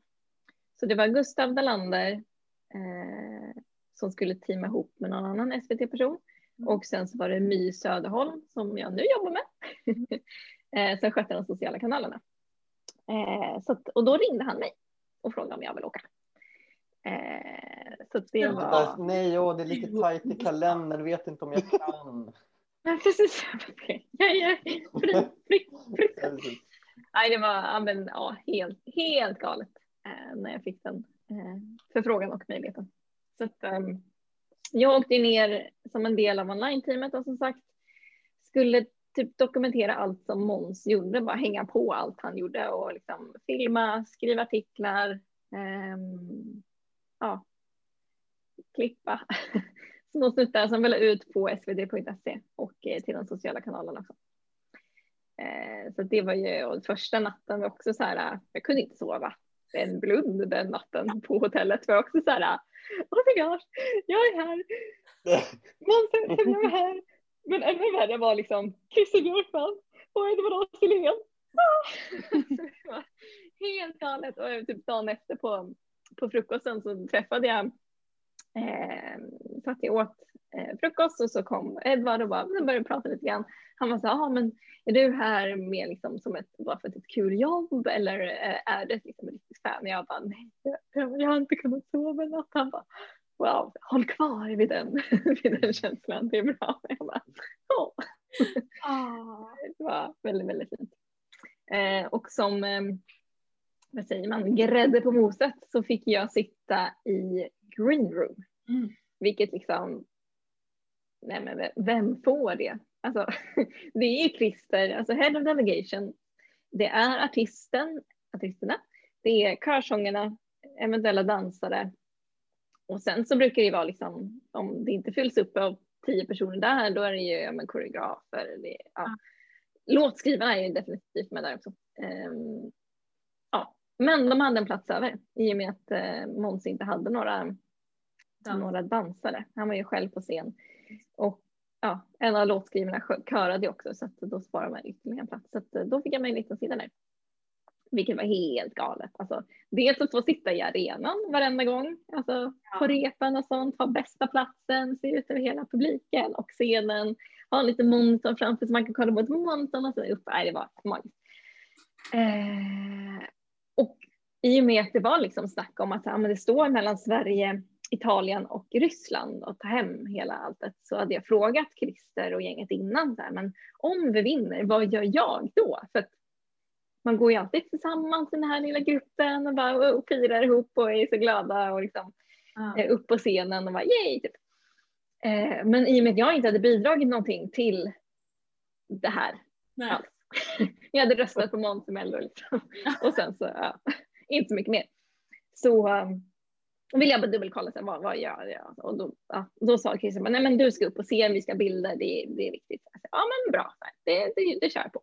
Så det var Gustav Dalander, eh, som skulle teama ihop med någon annan SVT-person. Och sen så var det My Söderholm som jag nu jobbar med. [LAUGHS] eh, som skötte de sociala kanalerna. Eh, så att, och då ringde han mig och frågade om jag vill åka. Eh, så det var... Nej, åh, det är lite tajt i kalendern, vet inte om jag kan. [LAUGHS] Ja, precis. Jag är fri, fri, fri. Nej, det var men, ja, helt, helt galet eh, när jag fick den eh, förfrågan och möjligheten. Så att, ehm, jag åkte ner som en del av online-teamet och som sagt skulle typ dokumentera allt som Måns gjorde, bara hänga på allt han gjorde och liksom filma, skriva artiklar, ehm, ja, klippa [LAUGHS] små snuttar som väl ut på svd.se och eh, till de sociala kanalerna också. Eh, Så det var ju, och första natten var också så här, eh, jag kunde inte sova en blund den natten på hotellet för också så här, eh, oh my gosh, jag är här, Måns jag är här. Men ännu värre var liksom Christer Björkman och Edvard af Sillén. Ah! [LAUGHS] Helt galet och typ dagen efter på, på frukosten så träffade jag, eh, satt jag åt eh, frukost och så kom Edvard och bara, började prata lite grann. Han var så här, ah, men är du här mer liksom som ett, bara för ett, ett kul jobb eller eh, är det liksom ett riktigt fan? Jag bara, nej, jag, jag har inte kunnat sova en natt. Han bara, wow, håll kvar vid den, [LAUGHS] vid den känslan, det är bra. Jag bara, åh. [LAUGHS] Det var väldigt, väldigt fint. Eh, och som, eh, vad säger man, grädde på moset så fick jag sitta i green room. Mm. Vilket liksom, nej men vem får det? Alltså, [LAUGHS] det är ju Christer, alltså head of delegation. Det är artisten, artisterna, det är körsångerna, eventuella dansare. Och sen så brukar det vara liksom, om det inte fylls upp av tio personer där, då är det ju ja, men, koreografer. Det, ja. Låtskrivarna är ju definitivt med där också. Ehm, ja. Men de hade en plats över i och med att eh, Måns inte hade några, några dansare. Han var ju själv på scen. Och ja, en av låtskrivarna körade också så då sparade man ytterligare en plats. Så eh, då fick jag möjlighet att sitta där. Vilket var helt galet. Alltså, dels att få sitta i arenan varenda gång, alltså på repen och sånt, ha bästa platsen, se ut över hela publiken och scenen, ha en liten monitor framför så man kan kolla mot monitorn och så upp. Nej, det var magiskt. Eh, och i och med att det var liksom snack om att ja, men det står mellan Sverige, Italien och Ryssland och ta hem hela alltet så hade jag frågat Christer och gänget innan här, men om vi vinner, vad gör jag då? För att man går ju alltid tillsammans i den här lilla gruppen och bara och firar ihop och är så glada och liksom eh, upp på scenen och bara yay! Typ. Eh, men i och med att jag inte hade bidragit någonting till det här Nej. alls. [LAUGHS] jag hade röstat på Måns liksom. och sen så, ja, [LAUGHS] inte så mycket mer. Så, um, då ville jag bara dubbelkolla, så här, vad, vad gör jag? Alltså, och då, ja, då sa Christian, nej men du ska upp och se, vi ska bilda, det, det är viktigt. Så, ja men bra, så det, det, det kör jag på.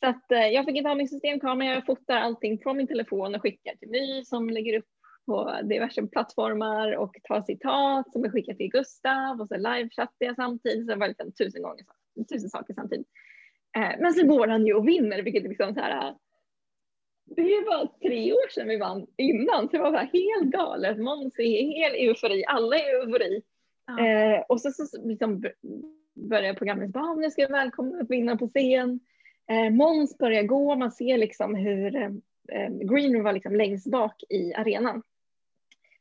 Så att eh, jag fick inte ha min systemkamera, jag fotar allting från min telefon och skickar till My som lägger upp på diverse plattformar och tar citat som jag skickar till Gustav och så livechattar jag samtidigt. Så det var liksom tusen gånger tusen saker samtidigt. Eh, men så går han ju och vinner, vilket liksom så här. Det är bara tre år sedan vi vann innan, så det var helt galet. Måns är helt eufori, alla är eufori. Ja. Eh, och så, så liksom börjar programmet nu ska jag välkomna vinnaren på scen. Eh, Måns börjar gå, man ser liksom hur eh, eh Green var liksom längst bak i arenan.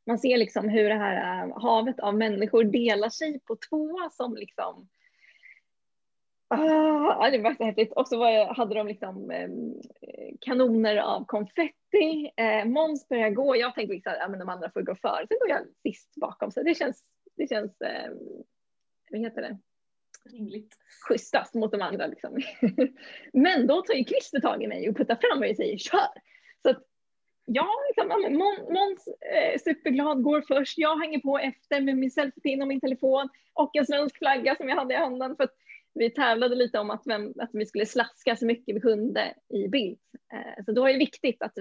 Man ser liksom hur det här eh, havet av människor delar sig på två som liksom Ah, det var så häftigt. Och så var, hade de liksom eh, kanoner av konfetti. Eh, Måns började gå. Jag tänkte liksom, ja, men de andra får gå före. Sen går jag sist bakom. Så det känns, det känns eh, vad heter det? Rimligt. Schysstast mot de andra. Liksom. [LAUGHS] men då tar ju Christer tag i mig och puttar fram mig och säger kör. Så att ja, liksom, Måns eh, superglad går först. Jag hänger på efter med min selfie och min telefon och en svensk flagga som jag hade i handen. För att vi tävlade lite om att, vem, att vi skulle slaska så mycket vi kunde i bild. Eh, så då är det viktigt att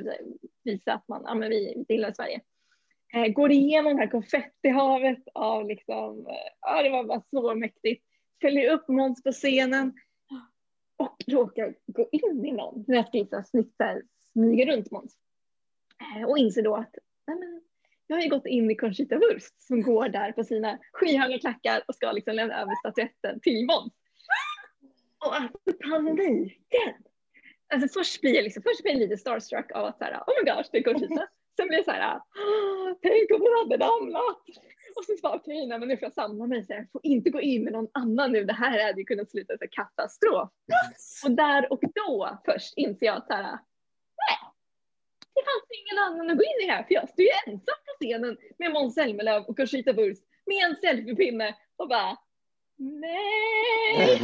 visa att man, ja, men vi gillar Sverige. Eh, går igenom det här konfettihavet av liksom, eh, ja det var bara så mäktigt. Följer upp Måns på scenen och råkar gå in i någon. Jag ska smyga runt Måns. Eh, och inser då att nej men, jag har ju gått in i Conchita Wurst som går där på sina skyhöga klackar och ska liksom lämna över statyetten till Måns. Och alltså paniken! Alltså först blir jag, liksom, först blir jag lite starstruck av att så här, oh my gosh, det är Conchita. [LAUGHS] Sen blir jag så här, tänk om hon hade ramlat. Och så bara, okej, okay, men nu får jag samla mig. Så jag får inte gå in med någon annan nu. Det här hade ju kunnat sluta så katastrof. Och där och då först inser jag att så här, nej, det fanns ingen annan att gå in i här. För jag stod ju ensam på scenen med Måns Zelmerlöw och Conchita Wurst med en selfiepinne och bara, Nej!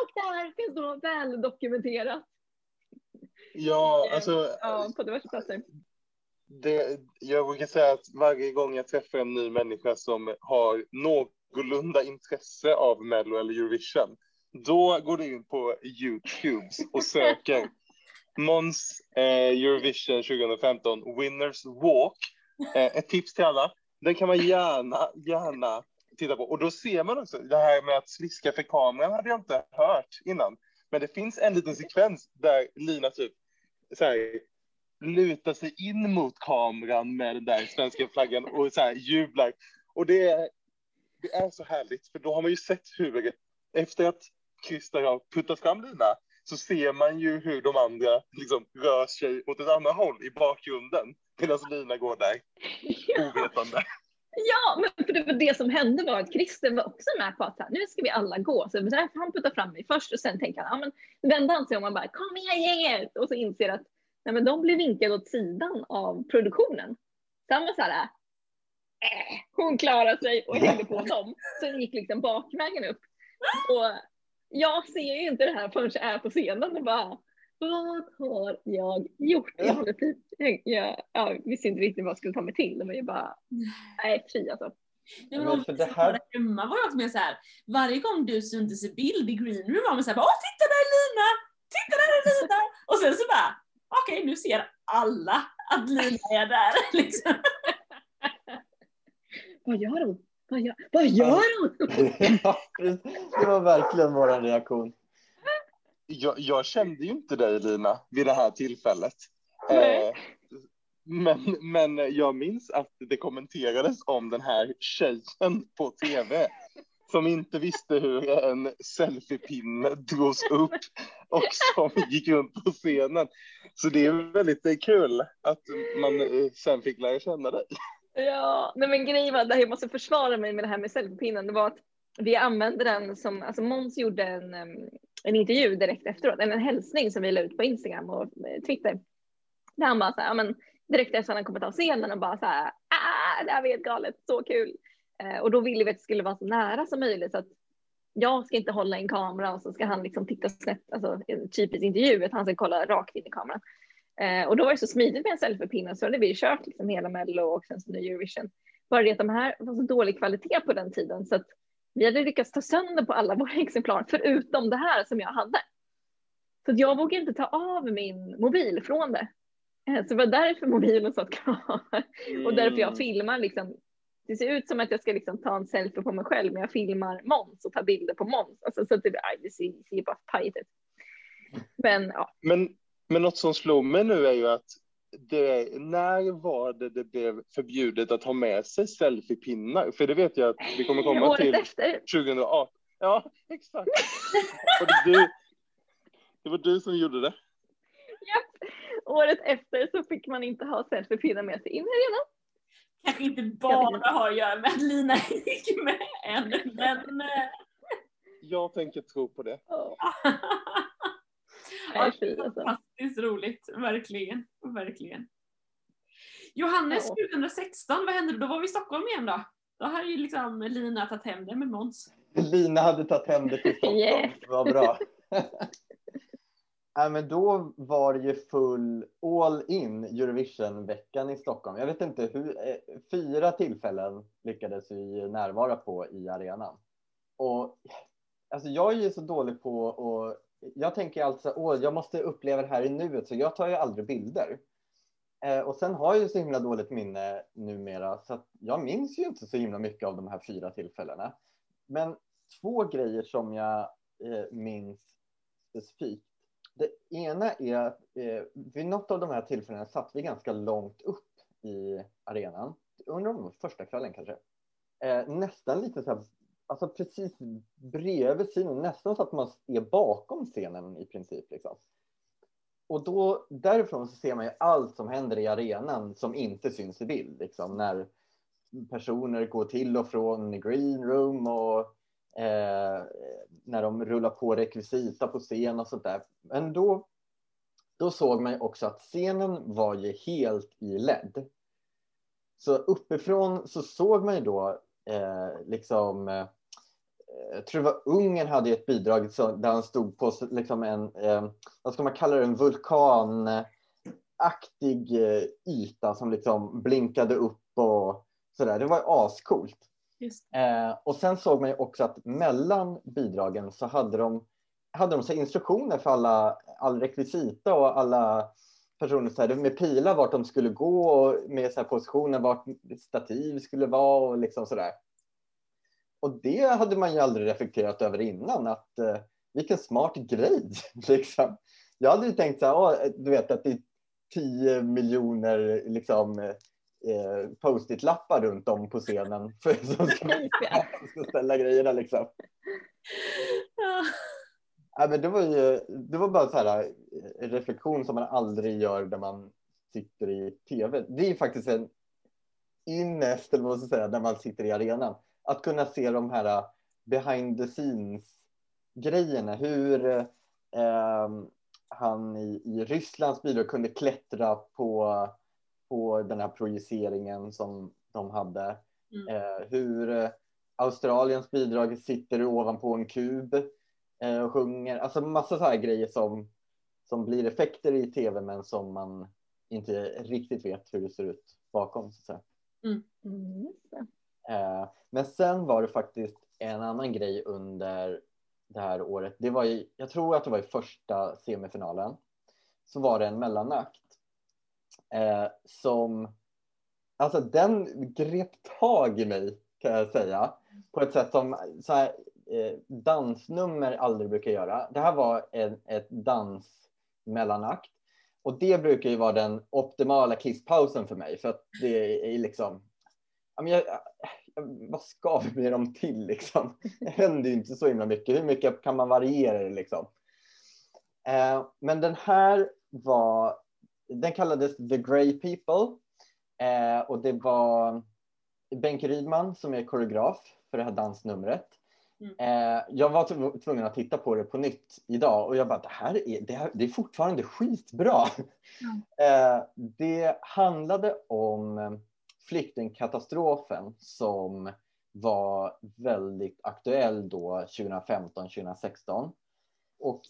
och det här finns då väl dokumenterat. Ja, alltså. Ja, på diverse platser. Det, jag brukar säga att varje gång jag träffar en ny människa som har någorlunda intresse av Mello eller Eurovision, då går du in på Youtube och söker [LAUGHS] Måns eh, Eurovision 2015 Winners Walk. Eh, ett tips till alla. Den kan man gärna, gärna titta på. Och då ser man också det här med att sliska för kameran hade jag inte hört innan. Men det finns en liten sekvens där Lina typ så här, lutar sig in mot kameran med den där svenska flaggan och så här jublar. Och det är, det är så härligt, för då har man ju sett hur, efter att Christer har puttat fram Lina, så ser man ju hur de andra liksom rör sig åt ett annat håll i bakgrunden medan Lina går där ovetande. Ja, men för det, var det som hände var att Christer var också med på att här, nu ska vi alla gå. Så därför han puttar fram mig först och sen tänker han, ja men vände han sig om och bara kom igen gänget och så inser att nej, men de blir vinkade åt sidan av produktionen. Så han var så här, äh, hon klarar sig och hängde på dem. Så den gick liksom bakvägen upp. Och jag ser ju inte det här förrän jag är på scenen och bara vad har jag gjort? Jag, håller typ, jag, jag visste inte riktigt vad jag skulle ta mig till. Det var ju bara, nej fy alltså. Ja, men om det här... hemma var jag med så här, varje gång du syntes i bild i greenroom var man så här, åh titta där är Lina! Titta där är Lina! Och sen så bara, okej okay, nu ser alla att Lina är där. [LAUGHS] Liksom. vad gör hon? Vad gör, vad gör hon? [LAUGHS] det var verkligen vår reaktion jag, jag, kände ju inte dig Lina vid det här tillfället. Eh, men, men jag minns att det kommenterades om den här tjejen på tv som inte visste hur en selfiepinne drogs upp och som gick runt på scenen. Så det är väldigt kul att man sen fick lära känna dig. Ja, nej men grejen var där jag måste försvara mig med det här med selfiepinnen. Det var att vi använde den som, alltså Måns gjorde en, en intervju direkt efteråt, en hälsning som vi la ut på Instagram och eh, Twitter. Där han bara så här, ja, men direkt efter att han kommit av scenen och bara så här, ah, det här var helt galet, så kul. Eh, och då ville vi att det skulle vara så nära som möjligt så att jag ska inte hålla en kamera och så ska han liksom titta snett, alltså en typisk intervju, att han ska kolla rakt in i kameran. Eh, och då var det så smidigt med en selfiepinne så hade vi kört liksom hela Mello och sen så nu Eurovision. Bara det att de här var så dålig kvalitet på den tiden så att vi hade lyckats ta sönder på alla [LAUGHS] våra exemplar förutom det här som jag hade. Så jag vågade inte ta av min mobil från det. Eh, så det var därför mobilen satt kvar [LAUGHS] och därför jag filmar liksom. Det ser ut som att jag ska liksom ta en selfie på mig själv men jag filmar Måns och tar bilder på Måns. Alltså, så att det, aj, det ser, ser bara pajigt ut. Men ja. Men, men något som slår mig nu är ju att det, när var det det blev förbjudet att ha med sig selfiepinnar? För det vet jag att vi kommer komma Året till efter. 2018. Ja, exakt. [LAUGHS] Och det, du, det var du som gjorde det. Japp. Året efter så fick man inte ha selfiepinnar med sig in i arenan. Kanske inte bara har att göra med att Lina gick med än, men... eh, Jag tänker tro på det. Oh. [LAUGHS] Nej, fy, alltså. fantastiskt roligt, verkligen. verkligen. Johannes, Ja. 2016, vad hände då? Då var vi i Stockholm igen då. Då hade ju liksom Lina tagit hem det med Måns. Lina hade tagit hem det till Stockholm. Yes. Vad bra. [LAUGHS] Nej, men då var det ju full all in Eurovision-veckan i Stockholm. Jag vet inte hur, eh, fyra tillfällen lyckades vi närvara på i arenan. Och alltså jag är ju så dålig på och jag tänker alltid att åh, jag måste uppleva det här i nuet, så jag tar ju aldrig bilder. Eh, och sen har jag ju så himla dåligt minne numera, så att jag minns ju inte så himla mycket av de här fyra tillfällena. Men två grejer som jag eh, minns specifikt. Det ena är att eh, vid något av de här tillfällena satt vi ganska långt upp i arenan. Undrar om det var första kvällen kanske. Eh, nästan lite så här, alltså precis bredvid scenen, nästan så att man är bakom scenen i princip. Liksom. Och då, därifrån så ser man ju allt som händer i arenan som inte syns i bild. Liksom, när personer går till och från green room och eh, när de rullar på rekvisita på scen och sånt där. Men då, då såg man ju också att scenen var ju helt i LED. Så uppifrån så såg man ju då eh, liksom eh, jag tror det var Ungern hade ett bidrag där han stod på liksom en, eh, vad ska man kalla det, en vulkanaktig eh, yta som liksom blinkade upp och sådär. Det var ascoolt. Eh, och sen såg man ju också att mellan bidragen så hade de, hade de så instruktioner för alla, all rekvisita och alla personer så här, med pilar vart de skulle gå och med så här positioner vart stativ skulle vara och liksom sådär. Och det hade man ju aldrig reflekterat över innan att eh, vilken smart grej [LAUGHS] liksom. Jag hade ju tänkt så här, "Åh, du vet att det är 10 miljoner liksom eh, post-it-lappar runt om på scenen [LAUGHS] för, som ska, [LAUGHS] som ska ställa grejerna liksom. Ja. Ja, men det, var ju, det var bara så här eh, reflektion som man aldrig gör när man sitter i tv. Det är ju faktiskt en ynnest, eller vad man ska säga, när man sitter i arenan. Att kunna se de här eh, behind the scenes grejerna. Hur eh, han i, i Rysslands bidrag kunde klättra på, på den här projiceringen som de hade. Mm. Eh, hur eh, Australiens bidrag sitter ovanpå en kub eh, och sjunger. Alltså massa så här grejer som, som blir effekter i tv men som man inte riktigt vet hur det ser ut bakom. Så att säga. Mm. Eh, Eh, men sen var det faktiskt en annan grej under det här året. Det var i, jag tror att det var i första semifinalen. Så var det en mellanakt. Eh, som, alltså den grep tag i mig kan jag säga. På ett sätt som så här, eh, dansnummer aldrig brukar göra. Det här var en, ett dansmellanakt. Och det brukar ju vara den optimala kisspausen för mig. För att det är liksom, men jag, vad ska vi med dem till liksom? Det händer ju inte så himla mycket. Hur mycket kan man variera det liksom? Eh, men den här var, den kallades The Grey People. Eh, och det var Benke Rydman som är koreograf för det här dansnumret. Mm. Eh, jag var tv- tvungen att titta på det på nytt idag och jag bara, det här är, det här, det är fortfarande skitbra. Eh, det handlade om flyktingkatastrofen som var väldigt aktuell då 2015-2016. Och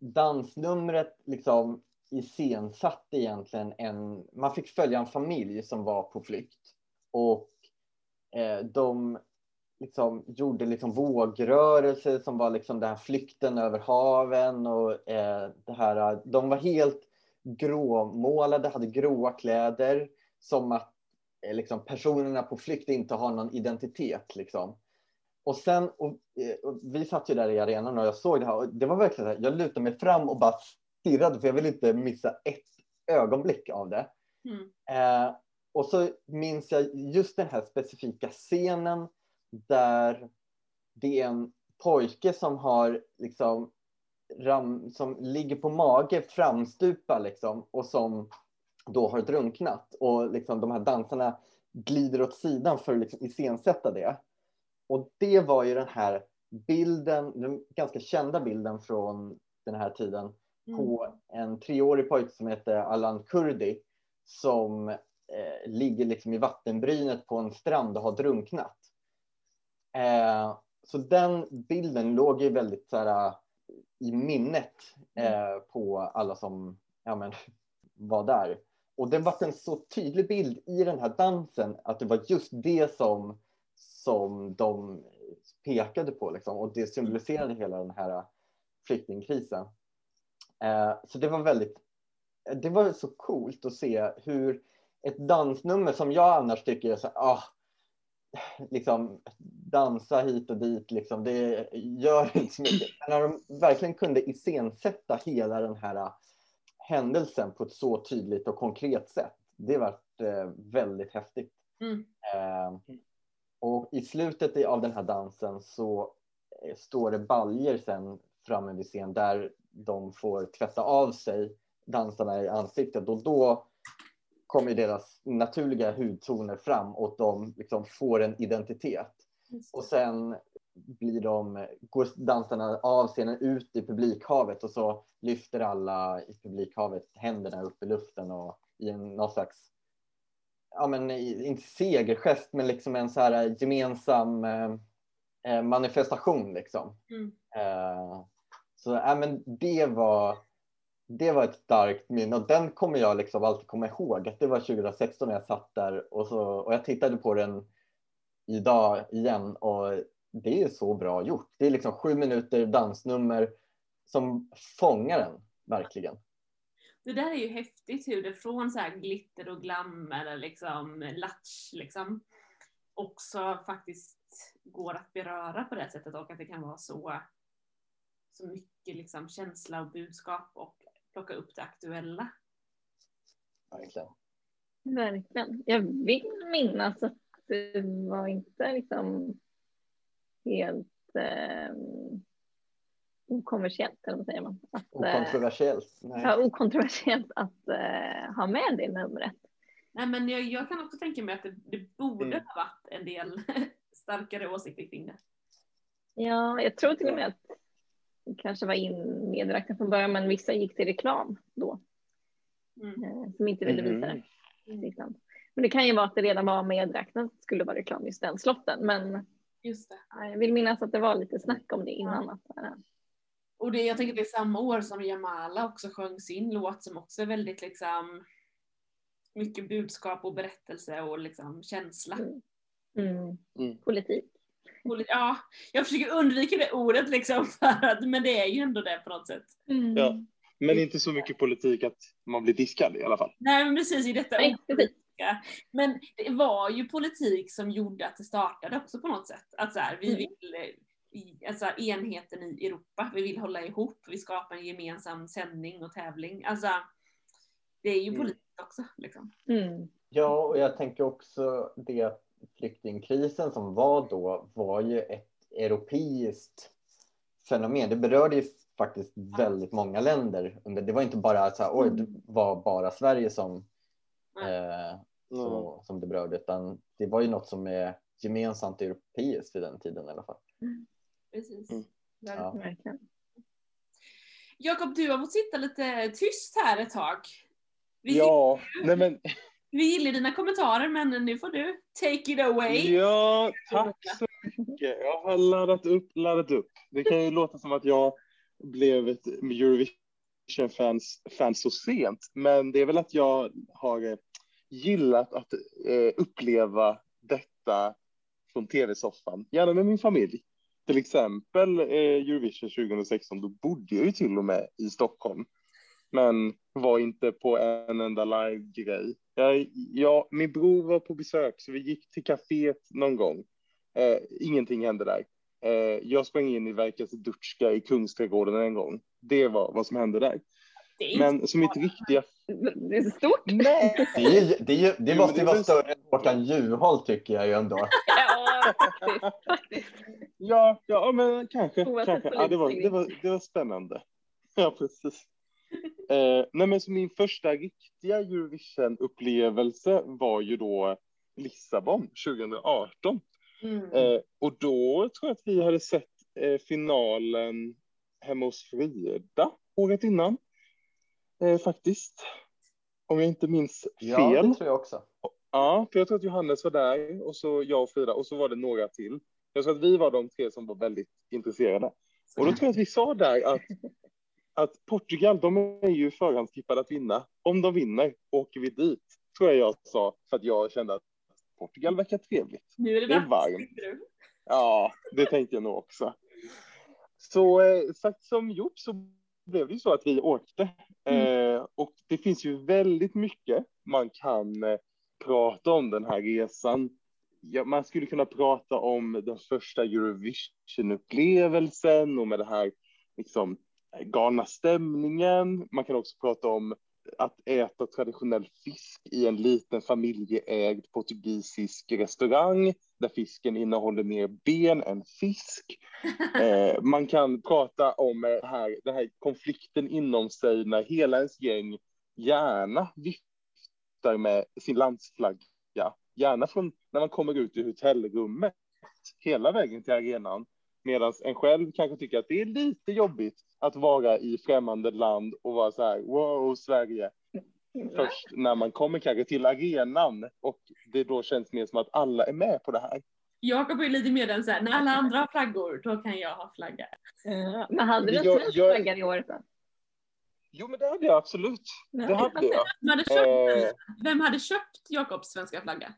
dansnumret liksom iscensatte egentligen en, man fick följa en familj som var på flykt och eh, de liksom gjorde liksom vågrörelser som var liksom den här flykten över haven och eh, det här, de var helt gråmålade, hade gråa kläder som att liksom, personerna på flykt inte har någon identitet. Liksom. Och sen, och, eh, och vi satt ju där i arenan och jag såg det här och det var verkligen så här, jag lutade mig fram och bara stirrade för jag ville inte missa ett ögonblick av det. Mm. Eh, och så minns jag just den här specifika scenen där det är en pojke som har liksom ram, som ligger på mage framstupa liksom och som då har drunknat och liksom de här dansarna glider åt sidan för att liksom iscensätta det. Och det var ju den här bilden, den ganska kända bilden från den här tiden Mm. på en treårig pojke som heter Alan Kurdi som eh, ligger liksom i vattenbrynet på en strand och har drunknat. Eh, så den bilden låg ju väldigt så här, i minnet eh, på alla som ja, men, var där. Och det var en så tydlig bild i den här dansen att det var just det som, som de pekade på liksom, och det symboliserade hela den här flyktingkrisen. Eh, så det var väldigt, det var så coolt att se hur ett dansnummer som jag annars tycker är så ah, liksom dansa hit och dit, liksom, det gör inte så mycket. Men när de verkligen kunde iscensätta hela den här händelsen på ett så tydligt och konkret sätt, det var eh, väldigt häftigt. Mm. Eh, och i slutet av den här dansen så eh, står det baljer sen framme vid scen där de får tvätta av sig dansarna i ansiktet och då kommer deras naturliga hudtoner fram och de liksom får en identitet. Och sen blir de, går dansarna av scenen ut i publikhavet och så lyfter alla i publikhavet händerna upp i luften och i en någon slags, ja men inte segergest men liksom en så här gemensam eh, manifestation liksom. Mm. Eh, så ja, men det var det var ett starkt minne och den kommer jag liksom alltid komma ihåg. Att det var 2016 när jag satt där och, så, och jag tittade på den idag igen och det är så bra gjort. Det är liksom sju minuter dansnummer som fångar den verkligen. Det där är ju häftigt hur det från så här glitter och glam eller liksom latch liksom också faktiskt går att beröra på det sättet och att det kan vara så, så mycket liksom känsla och budskap och plocka upp det aktuella. Verkligen. Verkligen. Jag vill minnas att det var inte liksom helt eh, okommersiellt, eller vad säger man? Att, eh, Okontroversiellt. Nej. ja, okontroversiellt att eh, ha med det numret. Nej men jag, jag kan också tänka mig att det, det borde Mm. ha varit en del [LAUGHS] starkare åsikter kring det. Ja, jag tror till och med att det kanske var in medräknat från början, men vissa gick till reklam då, Mm. eh, som inte ville visa Mhm. det. Men det kan ju vara att det redan var medräknat att det skulle vara reklam just den slotten, men Just det. ja, jag vill minnas att det var lite snack om det innan. Att, eh, Och det, jag tänker det är samma år som Jamala också sjöng sin låt som också är väldigt liksom mycket budskap och berättelse och liksom känsla. mm, Mm. politik. Och, li- ja, jag försöker undvika det ordet liksom, [LAUGHS] för att, men det är ju ändå det på något sätt. Ja. Men inte så mycket politik att man blir diskad i alla fall. Nej men precis i detta Nej, Men det var ju politik som gjorde att det startade också på något sätt. Att så här, vi Mm. vill, eh, alltså enheten i Europa, vi vill hålla ihop, vi skapar en gemensam sändning och tävling. Alltså, det är ju Mm. politik också. Liksom. Mm. Ja, och jag tänker också det att flyktingkrisen som var då var ju ett europeiskt fenomen. Det berörde ju faktiskt väldigt många länder. Det var inte bara så här, oj, det var bara Sverige som, eh, så, som det berörde, utan det var ju något som är gemensamt europeiskt vid den tiden i alla fall. Precis. Mm. Ja. Verkligen. Jakob, du har fått sitta lite tyst här ett tag. Vi, Ja, nej men [LAUGHS] vi gillar dina kommentarer men nu får du take it away. Ja, tack så mycket. Jag har laddat upp, laddat upp. Det kan ju låta som att jag blev ett Eurovision Eurovision-fans fans så sent, men det är väl att jag har eh, gillat att eh, uppleva detta från tv-soffan, gärna med min familj. Till exempel eh, Eurovision 2016, då bodde jag ju till och med i Stockholm, men var inte på en enda live-grej. Jag, ja, min bror var på besök, så vi gick till kaféet någon gång. Eh, ingenting hände där. Eh, jag sprang in i Verkas Dutschka i Kungsträdgården en gång. Det var vad som hände där. Det är Men som mitt riktiga... Det är stort. Nej! Det, är ju, det, är det måste ju vara större än Håkan Juholt tycker jag ju ändå. [LAUGHS] Ja, faktiskt. Ja, ja men kanske. Kanske. Ja, det, var, det, var, det var spännande. [LAUGHS] Ja, precis. Eh, nej, men så min första riktiga Eurovision-upplevelse var ju då Lissabon 2018. Mm. Eh, och då tror jag att vi hade sett eh, finalen hemma hos Frida året innan. Eh, faktiskt. Om jag inte minns Ja, fel. det tror jag också. Ja, för jag tror att Johannes var där och så jag och Frida och så var det några till. Jag tror att vi var de tre som var väldigt intresserade. Och då tror jag att vi sa där att, att Portugal, de är ju förhandstippade att vinna. Om de vinner åker vi dit, tror jag jag sa, för att jag kände att Portugal verkar trevligt. Nu är det det är varmt. Ja, det tänkte jag nog också. Så eh, sagt som gjort så blev det ju så att vi åkte. Eh, och det finns ju väldigt mycket man kan eh, prata om den här resan. Ja, man skulle kunna prata om den första Eurovision-upplevelsen och med det här liksom, galna stämningen. Man kan också prata om att äta traditionell fisk i en liten familjeägd portugisisk restaurang där fisken innehåller mer ben än fisk. [LAUGHS] Eh, man kan prata om eh, här, den här konflikten inom sig när hela ens gäng gärna viftar med sin landsflagga. Gärna från när man kommer ut ur hotellrummet hela vägen till arenan. Medan en själv kanske tycker att det är lite jobbigt att vara i främmande land och vara så här, wow, Sverige. Först när man kommer kanske till arenan och det då känns mer som att alla är med på det här. Jakob är lite mer den såhär, när alla andra har flaggor, då kan jag ha flagga. Ja, men hade du Jag- svensk jag- flagga i år då? Jo, men det hade jag absolut. Det hade jag. Vem hade köpt, Eh? Vem hade köpt Jakobs svenska flagga?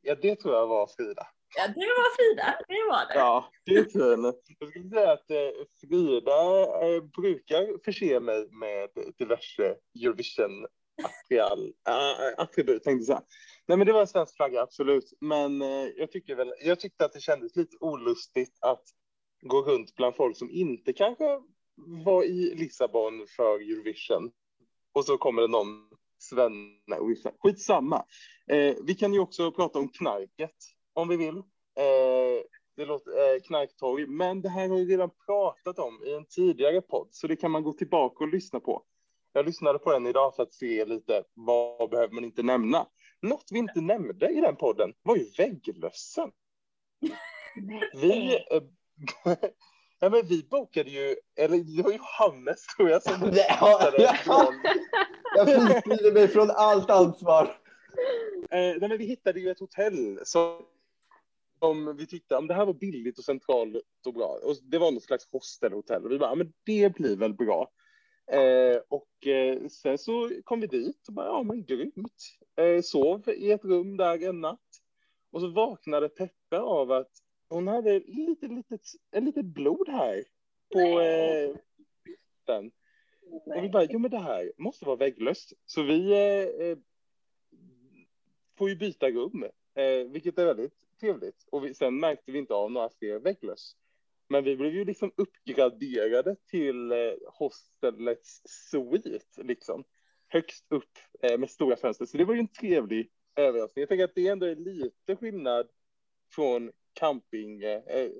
Ja, det tror jag var Frida. Ja, det var Frida. Det var det. Ja, det är tur. Jag skulle säga att eh, Frida eh, brukar förse mig med diverse Eurovision-attrial- äh, attribut, tänkte jag säga. Nej, men det var en svensk flagga, absolut. Men eh, jag, tycker väl, jag tyckte att det kändes lite olustigt att gå runt bland folk som inte kanske var i Lissabon för Eurovision. Och så kommer det någon svenne och viftar. Skitsamma. Eh, vi kan ju också prata om knarket om vi vill. Eh, det låter eh, knarktorg, men det här har vi redan pratat om i en tidigare podd, så det kan man gå tillbaka och lyssna på. Jag lyssnade på den idag för att se lite vad behöver man inte nämna. Något vi inte nämnde i den podden var ju vägglössen. Vi, eh, [LAUGHS] ja, men vi bokade ju, eller det var Johannes tror jag som [LAUGHS] Ja, bokade Jag friskriver mig från allt ansvar. Eh, nej, men vi hittade ju ett hotell som, som vi tyckte om det här var billigt och centralt och bra. Och det var något slags hostelhotell. Och vi bara, men det blir väl bra. Eh, och eh, sen så kom vi dit och bara, ja men grymt. Eh, sov i ett rum där en natt. Och så vaknade Peppe av att hon hade lite, litet, en litet blod här på eh, den. Och vi bara, jo men det här måste vara vägglöst. Så vi eh, eh, får ju byta rum, eh, vilket är väldigt trevligt. Och vi, sen märkte vi inte av några fler vägglöss. Men vi blev ju liksom uppgraderade till eh, hostelets suite, liksom. Högst upp eh, med stora fönster. Så det var ju en trevlig överraskning. Jag tänker att det ändå är lite skillnad från camping, eh,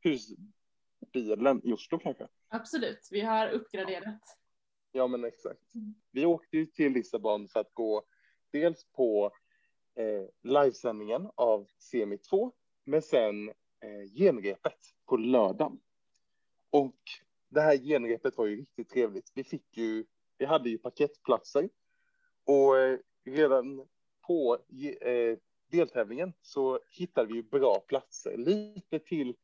husbilen i Oslo kanske. Absolut, vi har uppgraderat. Ja, men exakt. Vi åkte ju till Lissabon för att gå dels på eh, livesändningen av Semi 2, men sen eh, genrepet på lördagen. Och det här genrepet var ju riktigt trevligt. Vi fick ju, vi hade ju parkettplatser och eh, redan på eh, deltävlingen så hittade vi ju bra platser, lite till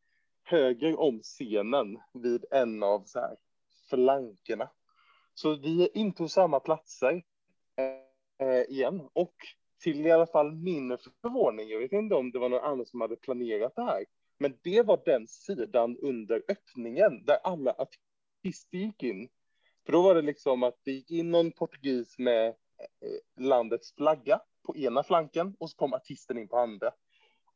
höger om scenen vid en av så här flankerna. Så vi intog samma platser eh, igen och till i alla fall min förvåning, jag vet inte om det var någon annan som hade planerat det här, men det var den sidan under öppningen där alla artister gick in. För då var det liksom att det gick in någon portugis med eh, landets flagga på ena flanken och så kom artisten in på andra.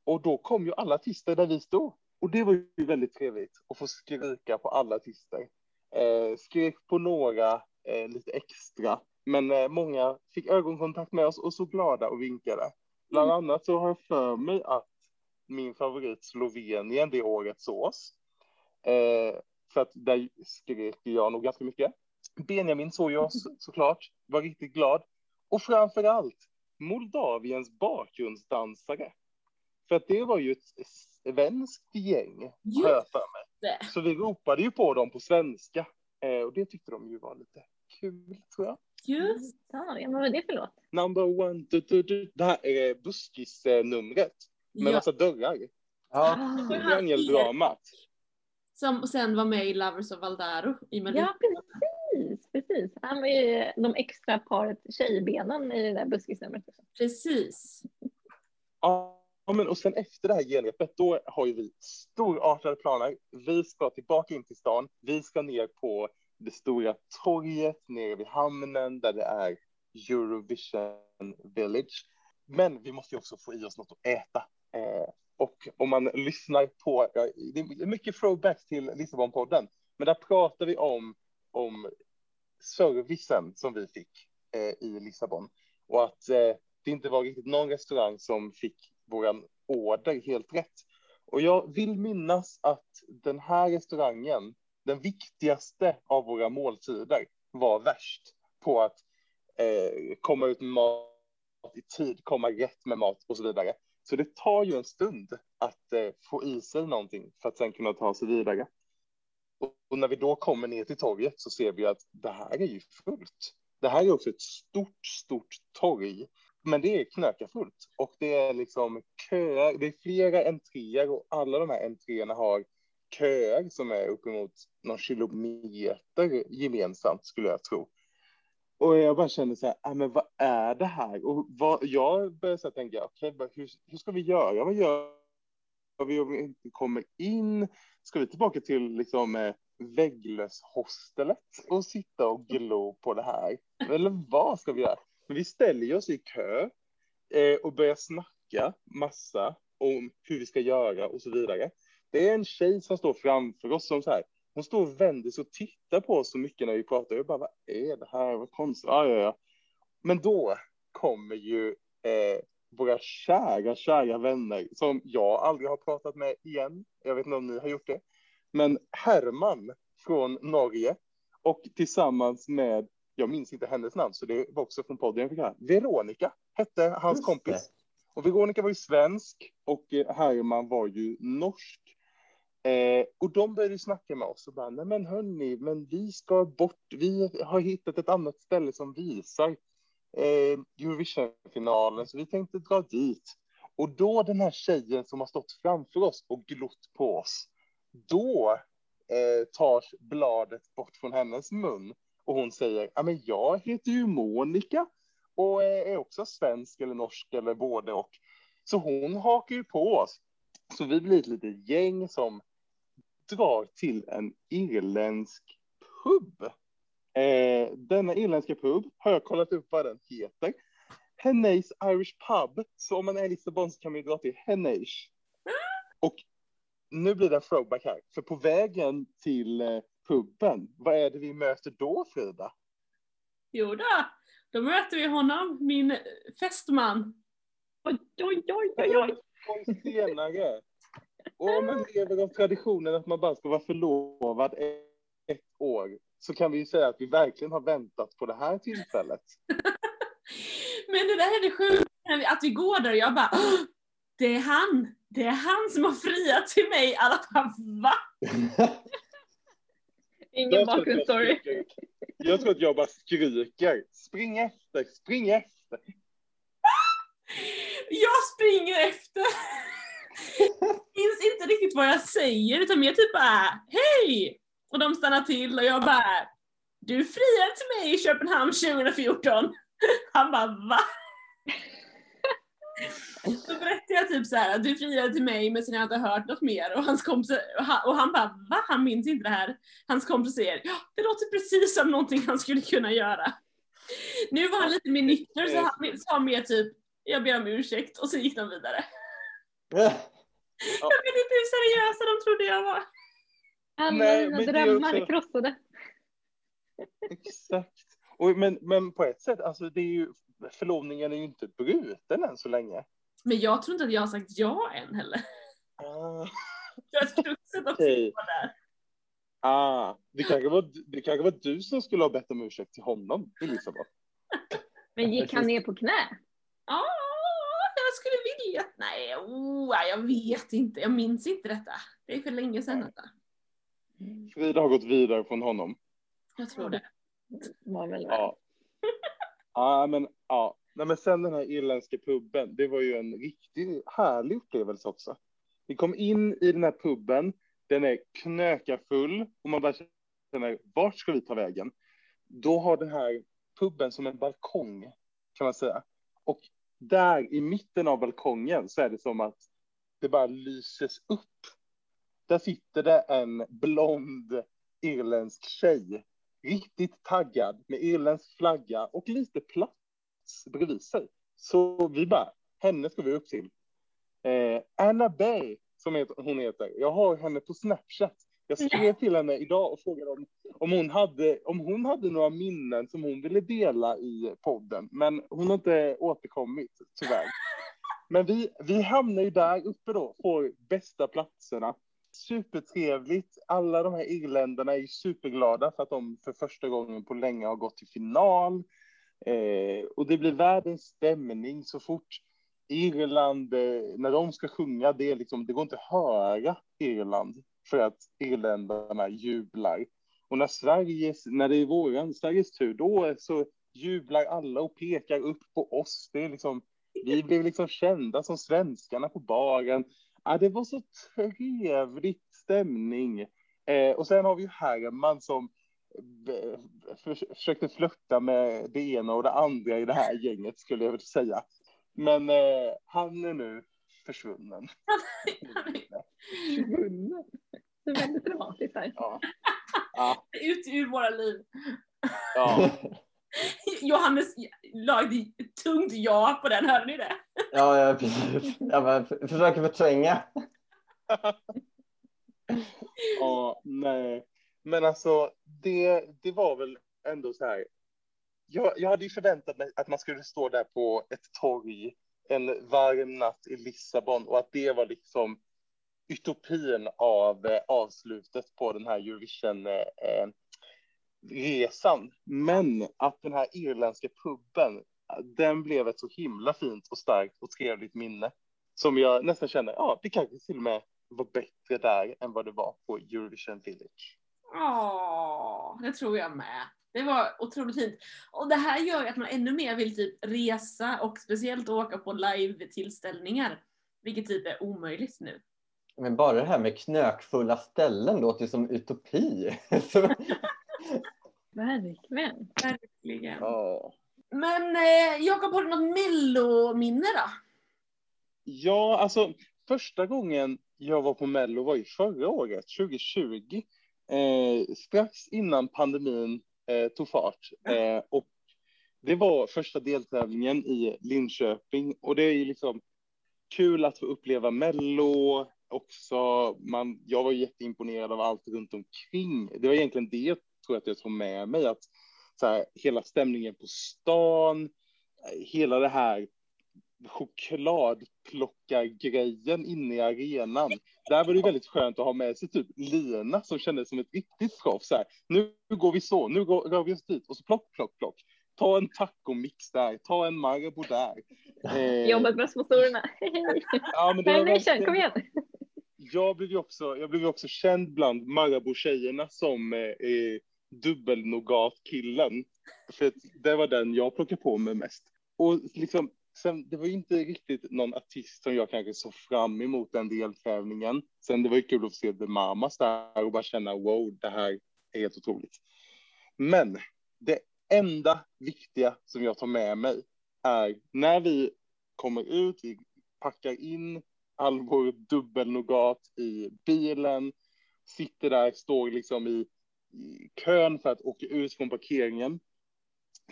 Och då kom ju alla artister där vi stod. Och det var ju väldigt trevligt att få skrika på alla artister. Eh, skrek på några eh, lite extra, men eh, många fick ögonkontakt med oss och så glada och vinkade. Bland Mm. annat så har jag för mig att min favorit Slovenien det året sås. Eh, för att där skrek jag nog ganska mycket. Benjamin såg jag [LAUGHS] så, såklart, var riktigt glad. Och framför allt Moldaviens bakgrundsdansare. För att det var ju ett svenskt gäng, har jag för mig. Så vi ropade ju på dem på svenska. Eh, och det tyckte de ju var lite kul, tror jag. Just Ja, vad var det för låt? Number one, du, du, du. det här är buskis-numret med ja. massa dörrar. Ja, Ah, Triangeldramat. Som sen var med i Lovers of Valdaro i Melodi. Ja, precis, precis. Han var ju de extra paret tjejbenen i det där buskisnumret. Precis. Ja, men och sen efter det här genrepet, då har ju vi storartade planer. Vi ska tillbaka in till stan. Vi ska ner på det stora torget nere vid hamnen där det är Eurovision Village. Men vi måste ju också få i oss något att äta. Eh, och om man lyssnar på, ja, det är mycket throwbacks till Lissabonpodden, men där pratar vi om, om servicen som vi fick eh, i Lissabon. Och att eh, det inte var riktigt någon restaurang som fick våran order helt rätt. Och jag vill minnas att den här restaurangen, den viktigaste av våra måltider, var värst på att eh, komma ut med mat i tid, komma rätt med mat och så vidare. Så det tar ju en stund att eh, få i sig någonting för att sen kunna ta sig vidare. Och, och när vi då kommer ner till torget så ser vi att det här är ju fullt. Det här är också ett stort, stort torg. Men det är knökafullt och det är liksom köer. Det är flera entréer och alla de här entréerna har köer som är uppemot någon kilometer gemensamt skulle jag tro. Och jag bara känner så här, ah, men vad är det här? Och vad, jag börjar så här tänka, okej, okay, hur, hur ska vi göra? Vad gör vi om vi inte kommer in? Ska vi tillbaka till liksom eh, vägglöshostelet och sitta och glo på det här? Eller vad ska vi göra? Men vi ställer oss i kö eh, och börjar snacka massa om hur vi ska göra och så vidare. Det är en tjej som står framför oss som så här, hon står och vänder sig och tittar på oss så mycket när vi pratar. Jag bara, vad är det här? Vad konstigt. Ah, ja, ja. Men då kommer ju eh, våra kära, kära vänner som jag aldrig har pratat med igen. Jag vet inte om ni har gjort det. Men Herman från Norge och tillsammans med, jag minns inte hennes namn, så det var också från podden jag fick höra. Veronica hette hans Just kompis. det. Och Veronica var ju svensk och eh, Herman var ju norsk. Eh, och de började snacka med oss och bara, nej men hörni, men vi ska bort, vi har hittat ett annat ställe som visar eh, Eurovision-finalen, så vi tänkte dra dit. Och då den här tjejen som har stått framför oss och glott på oss, då eh, tas bladet bort från hennes mun och hon säger, ja men jag heter ju Monica och eh, är också svensk eller norsk eller både och. Så hon hakar ju på oss. Så vi blir ett litet gäng som drar till en irländsk pub. Eh, denna irländska pub har jag kollat upp vad den heter. Henneys Irish Pub. Så om man är i Lissabon så kan man ju dra till Henneys. [GASPS] Och nu blir det en throwback här. För på vägen till eh, puben, vad är det vi möter då Frida? Jo då, då möter vi honom, min fästman. Oj, oj, oj, oj, oj. år senare. Och om man lever av traditionen att man bara ska vara förlovad ett år så kan vi ju säga att vi verkligen har väntat på det här tillfället. [LAUGHS] Men det där är det sjuka, att vi går där och jag bara "Åh, det är han, det är han som har friat till mig. Alla bara va? [LAUGHS] Ingen Jag jag bakgrundsstory. skriker- Jag tror att jag bara skriker. Spring efter, spring efter. Jag springer efter. Minns inte riktigt vad jag säger utan mer typ bara hej! Och de stannar till och jag bara du friade till mig i Köpenhamn 2014. Han bara va? Så berättade jag typ så här att du friade till mig men sen har jag inte hört något mer och hans kompisar, och han, och han bara va? Han minns inte det här. Hans kompis säger ja det låter precis som någonting han skulle kunna göra. Nu var han lite mer nykter så han sa mer typ jag ber om ursäkt och så gick de vidare. Jag vet inte hur seriösa de trodde jag var. Alla Nej, mina drömmar också- krossade. Exakt. Och, men, men på ett sätt, alltså det är ju, förlovningen är ju inte bruten än så länge. Men jag tror inte att jag har sagt ja än heller. Ah, Jag tror också Okej. var där. ah, det, kanske var, det kanske var du som skulle ha bett om ursäkt till honom i Lissabon. Men gick han ner på knä? Ja, jag skulle vilja. Nej, oh, jag vet inte. Jag minns inte detta. Det är för länge sedan detta. Frida har gått vidare från honom. Jag tror det. Var väl Ja. Ja, men ja. Nej, men sen den här irländska puben, det var ju en riktigt härlig upplevelse också. Vi kom in i den här puben, den är knökafull och man bara känner, vart ska vi ta vägen? Då har den här puben som en balkong, kan man säga. Och där i mitten av balkongen så är det som att det bara lyses upp. Där sitter det en blond irländsk tjej riktigt taggad med irländsk flagga och lite plats bredvid sig. Så vi bara, henne ska vi upp till. Eh, Anna Bay, som heter, hon heter, jag har henne på Snapchat. Jag skrev till henne idag och frågade om, om, hon hade, om hon hade några minnen som hon ville dela i podden. Men hon har inte återkommit, tyvärr. [LAUGHS] Men vi, vi hamnar ju där uppe då, får bästa platserna. Supertrevligt. Alla de här irländarna är superglada för att de för första gången på länge har gått till final. Eh, och det blir världens stämning så fort Irland, eh, när de ska sjunga, det, är liksom, det går inte att höra Irland för att irländarna jublar. Och när, Sveriges, när det är våran, Sveriges tur, då så jublar alla och pekar upp på oss. Det är liksom, vi blev liksom kända som svenskarna på baren. Ja, det var så trevligt stämning. Eh, och sen har vi ju Herman som för, försökte flirta med det ena och det andra i det här gänget, skulle jag vilja säga. Men eh, han är nu försvunnen. [LAUGHS] Svunnen. Det är väldigt dramatiskt här. Ja. [LAUGHS] Ja, Ut ur våra liv. ja. [LAUGHS] [LAUGHS] Johannes la ett tungt ja på den, hörde ni det? Ja, ja precis. Jag försöker förtränga. ja, nej. Men alltså, det, det var väl ändå så här. Jag, jag hade ju förväntat mig att man skulle stå där på ett torg en varm natt i Lissabon och att det var liksom utopin av eh, avslutet på den här Eurovision eh, resan. Men att den här irländska puben, den blev ett så himla fint och starkt och trevligt minne som jag nästan känner, ja, det kanske till och med var bättre där än vad det var på Eurovision Village. Ja, det tror jag med. Det var otroligt fint. Och det här gör ju att man ännu mer vill typ resa och speciellt åka på live-tillställningar. Vilket typ är omöjligt nu. Men bara det här med knökfulla ställen låter ju som utopi. [LAUGHS] Verkligen. Verkligen. Ja. Men eh, Jakob, har du något mellominne då? Ja, alltså första gången jag var på Mello var ju förra året, 2020. Eh, strax innan pandemin eh, tog fart. Eh, och det var första deltävlingen i Linköping och det är ju liksom kul att få uppleva Mello också. Man, jag var jätteimponerad av allt runt omkring. Det var egentligen det tror att jag tog med mig, att så här, hela stämningen på stan, hela det här chokladplockargrejen inne i arenan. Där var det väldigt skönt att ha med sig typ Lina som kändes som ett riktigt proffs. Nu går vi så, nu går, rör vi oss dit och så plock, plock, plock. Ta en tacomix där, ta en Marabou där. Eh, Jobbat med sponsorerna. [LAUGHS] Ja, men det var verkligen- kom igen. jag blev ju också, jag blev också känd bland Marabou-tjejerna som eh, dubbelnogat-killen. För det var den jag plockade på mig mest. Och liksom, sen, det var ju inte riktigt någon artist som jag kanske såg fram emot den deltävlingen. Sen det var ju kul att se The Mamas där och bara känna wow, det här är helt otroligt. Men det enda viktiga som jag tar med mig är när vi kommer ut, vi packar in all vår dubbelnougat i bilen, sitter där, står liksom i, i kön för att åka ut från parkeringen,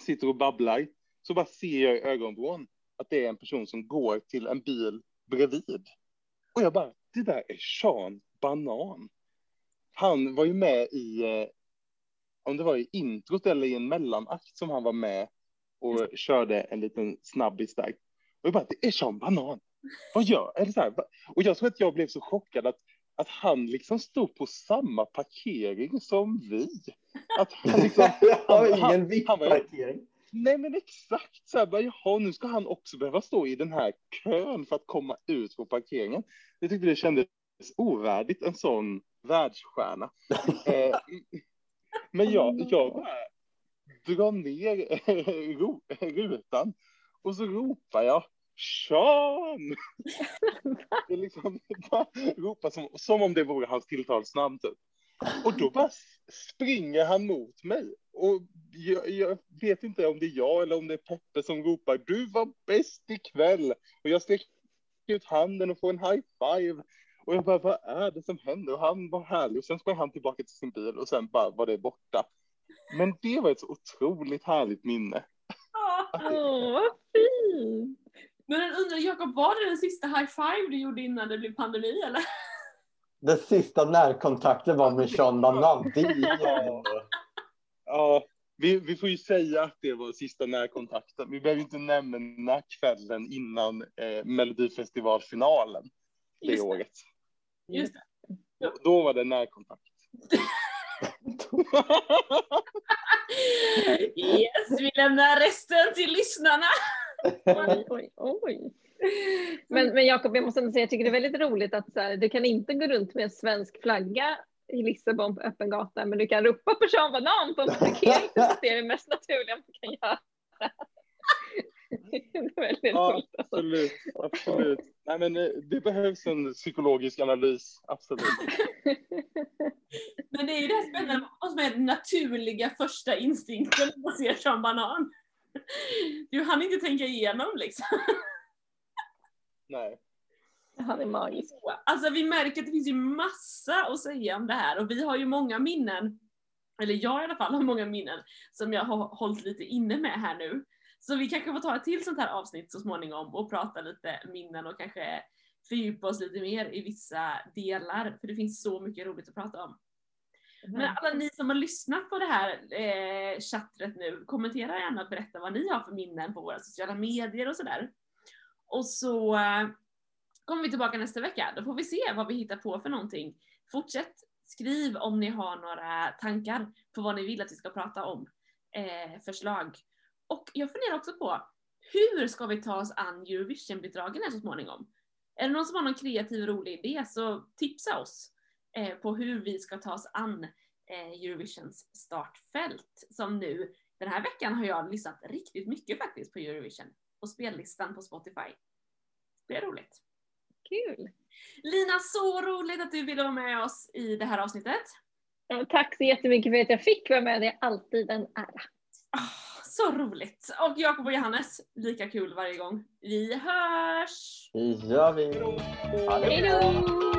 sitter och babblar, så bara ser jag i ögonvrån att det är en person som går till en bil bredvid. Och jag bara, det där är Sean Banan. Han var ju med i, eh, om det var i introt eller i en mellanakt som han var med och körde en liten snabbis där. Och jag bara, det är Sean Banan. Vad gör, eller så här, och jag tror att jag blev så chockad att, att han liksom stod på samma parkering som vi. Att han [LAUGHS] liksom, har han- ingen han- VIP-parkering. Nej men exakt så här, bara, jaha, nu ska han också behöva stå i den här kön för att komma ut på parkeringen. Jag tyckte det kändes ovärdigt en sån världsstjärna. [LAUGHS] eh, men jag, jag bara drar ner [LAUGHS] rutan och så ropar jag Sean! [LAUGHS] Det liksom bara ropa som, som om det vore hans tilltalsnamn typ. Och då bara springer han mot mig. Och jag, jag vet inte om det är jag eller om det är Peppe som ropar du var bäst ikväll. Och jag sträcker ut handen och får en high five. Och jag bara, vad är det som händer? Och han var härlig. Och sen sprang han tillbaka till sin bil och sen bara var det borta. Men det var ett så otroligt härligt minne. Åh, vad fint! Men jag undrar Jakob, var det den sista high five du gjorde innan det blev pandemi eller? [LAUGHS] Den sista närkontakten var med Sean ju ändå- Ja, vi, vi får ju säga att det var sista närkontakten. Vi behöver inte nämna kvällen innan eh, Melodifestivalfinalen det Just året. Just det. Då, då var det närkontakt. [LAUGHS] Yes, vi lämnar resten till lyssnarna. Oj, oj, oj. Men, men Jakob, jag måste ändå säga, jag tycker det är väldigt roligt att så här, du kan inte gå runt med en svensk flagga i Lissabon på öppen gata, men du kan ropa på Jean Banan på en parkering. Det är det mest naturliga man kan göra. [LAUGHS] Det är väldigt Ja. Alltså. absolut, absolut. Nej, men eh, det behövs en psykologisk analys, absolut. [LAUGHS] Men det är ju det här spännande, vad som är den naturliga första instinkten när man ser Sean Banan. Du hann inte tänka igenom liksom. Nej. Han är magisk. Alltså vi märker att det finns ju massa att säga om det här och vi har ju många minnen, eller jag i alla fall har många minnen som jag har hållit lite inne med här nu. Så vi kanske får ta ett till sånt här avsnitt så småningom och prata lite minnen och kanske fördjupa oss lite mer i vissa delar, för det finns så mycket roligt att prata om. Men alla ni som har lyssnat på det här eh, chattret nu, kommentera gärna och berätta vad ni har för minnen på våra sociala medier och sådär. Och så eh, kommer vi tillbaka nästa vecka, då får vi se vad vi hittar på för någonting. Fortsätt skriv om ni har några tankar på vad ni vill att vi ska prata om, eh, förslag. Och jag funderar också på, hur ska vi ta oss an Eurovision-bidragen här så småningom? Är det någon som har någon kreativ rolig idé så tipsa oss eh, på hur vi ska ta oss an eh, Eurovisions startfält. Som nu, den här veckan har jag lyssnat riktigt mycket faktiskt på Eurovision och spellistan på Spotify. Det är roligt. Kul. Lina, så roligt att du ville vara med oss i det här avsnittet. Ja, tack så jättemycket för att jag fick vara med. Det är alltid en ära. Ah, så roligt! Och Jakob och Johannes, lika kul varje gång. Vi hörs! Det gör vi. Hej då!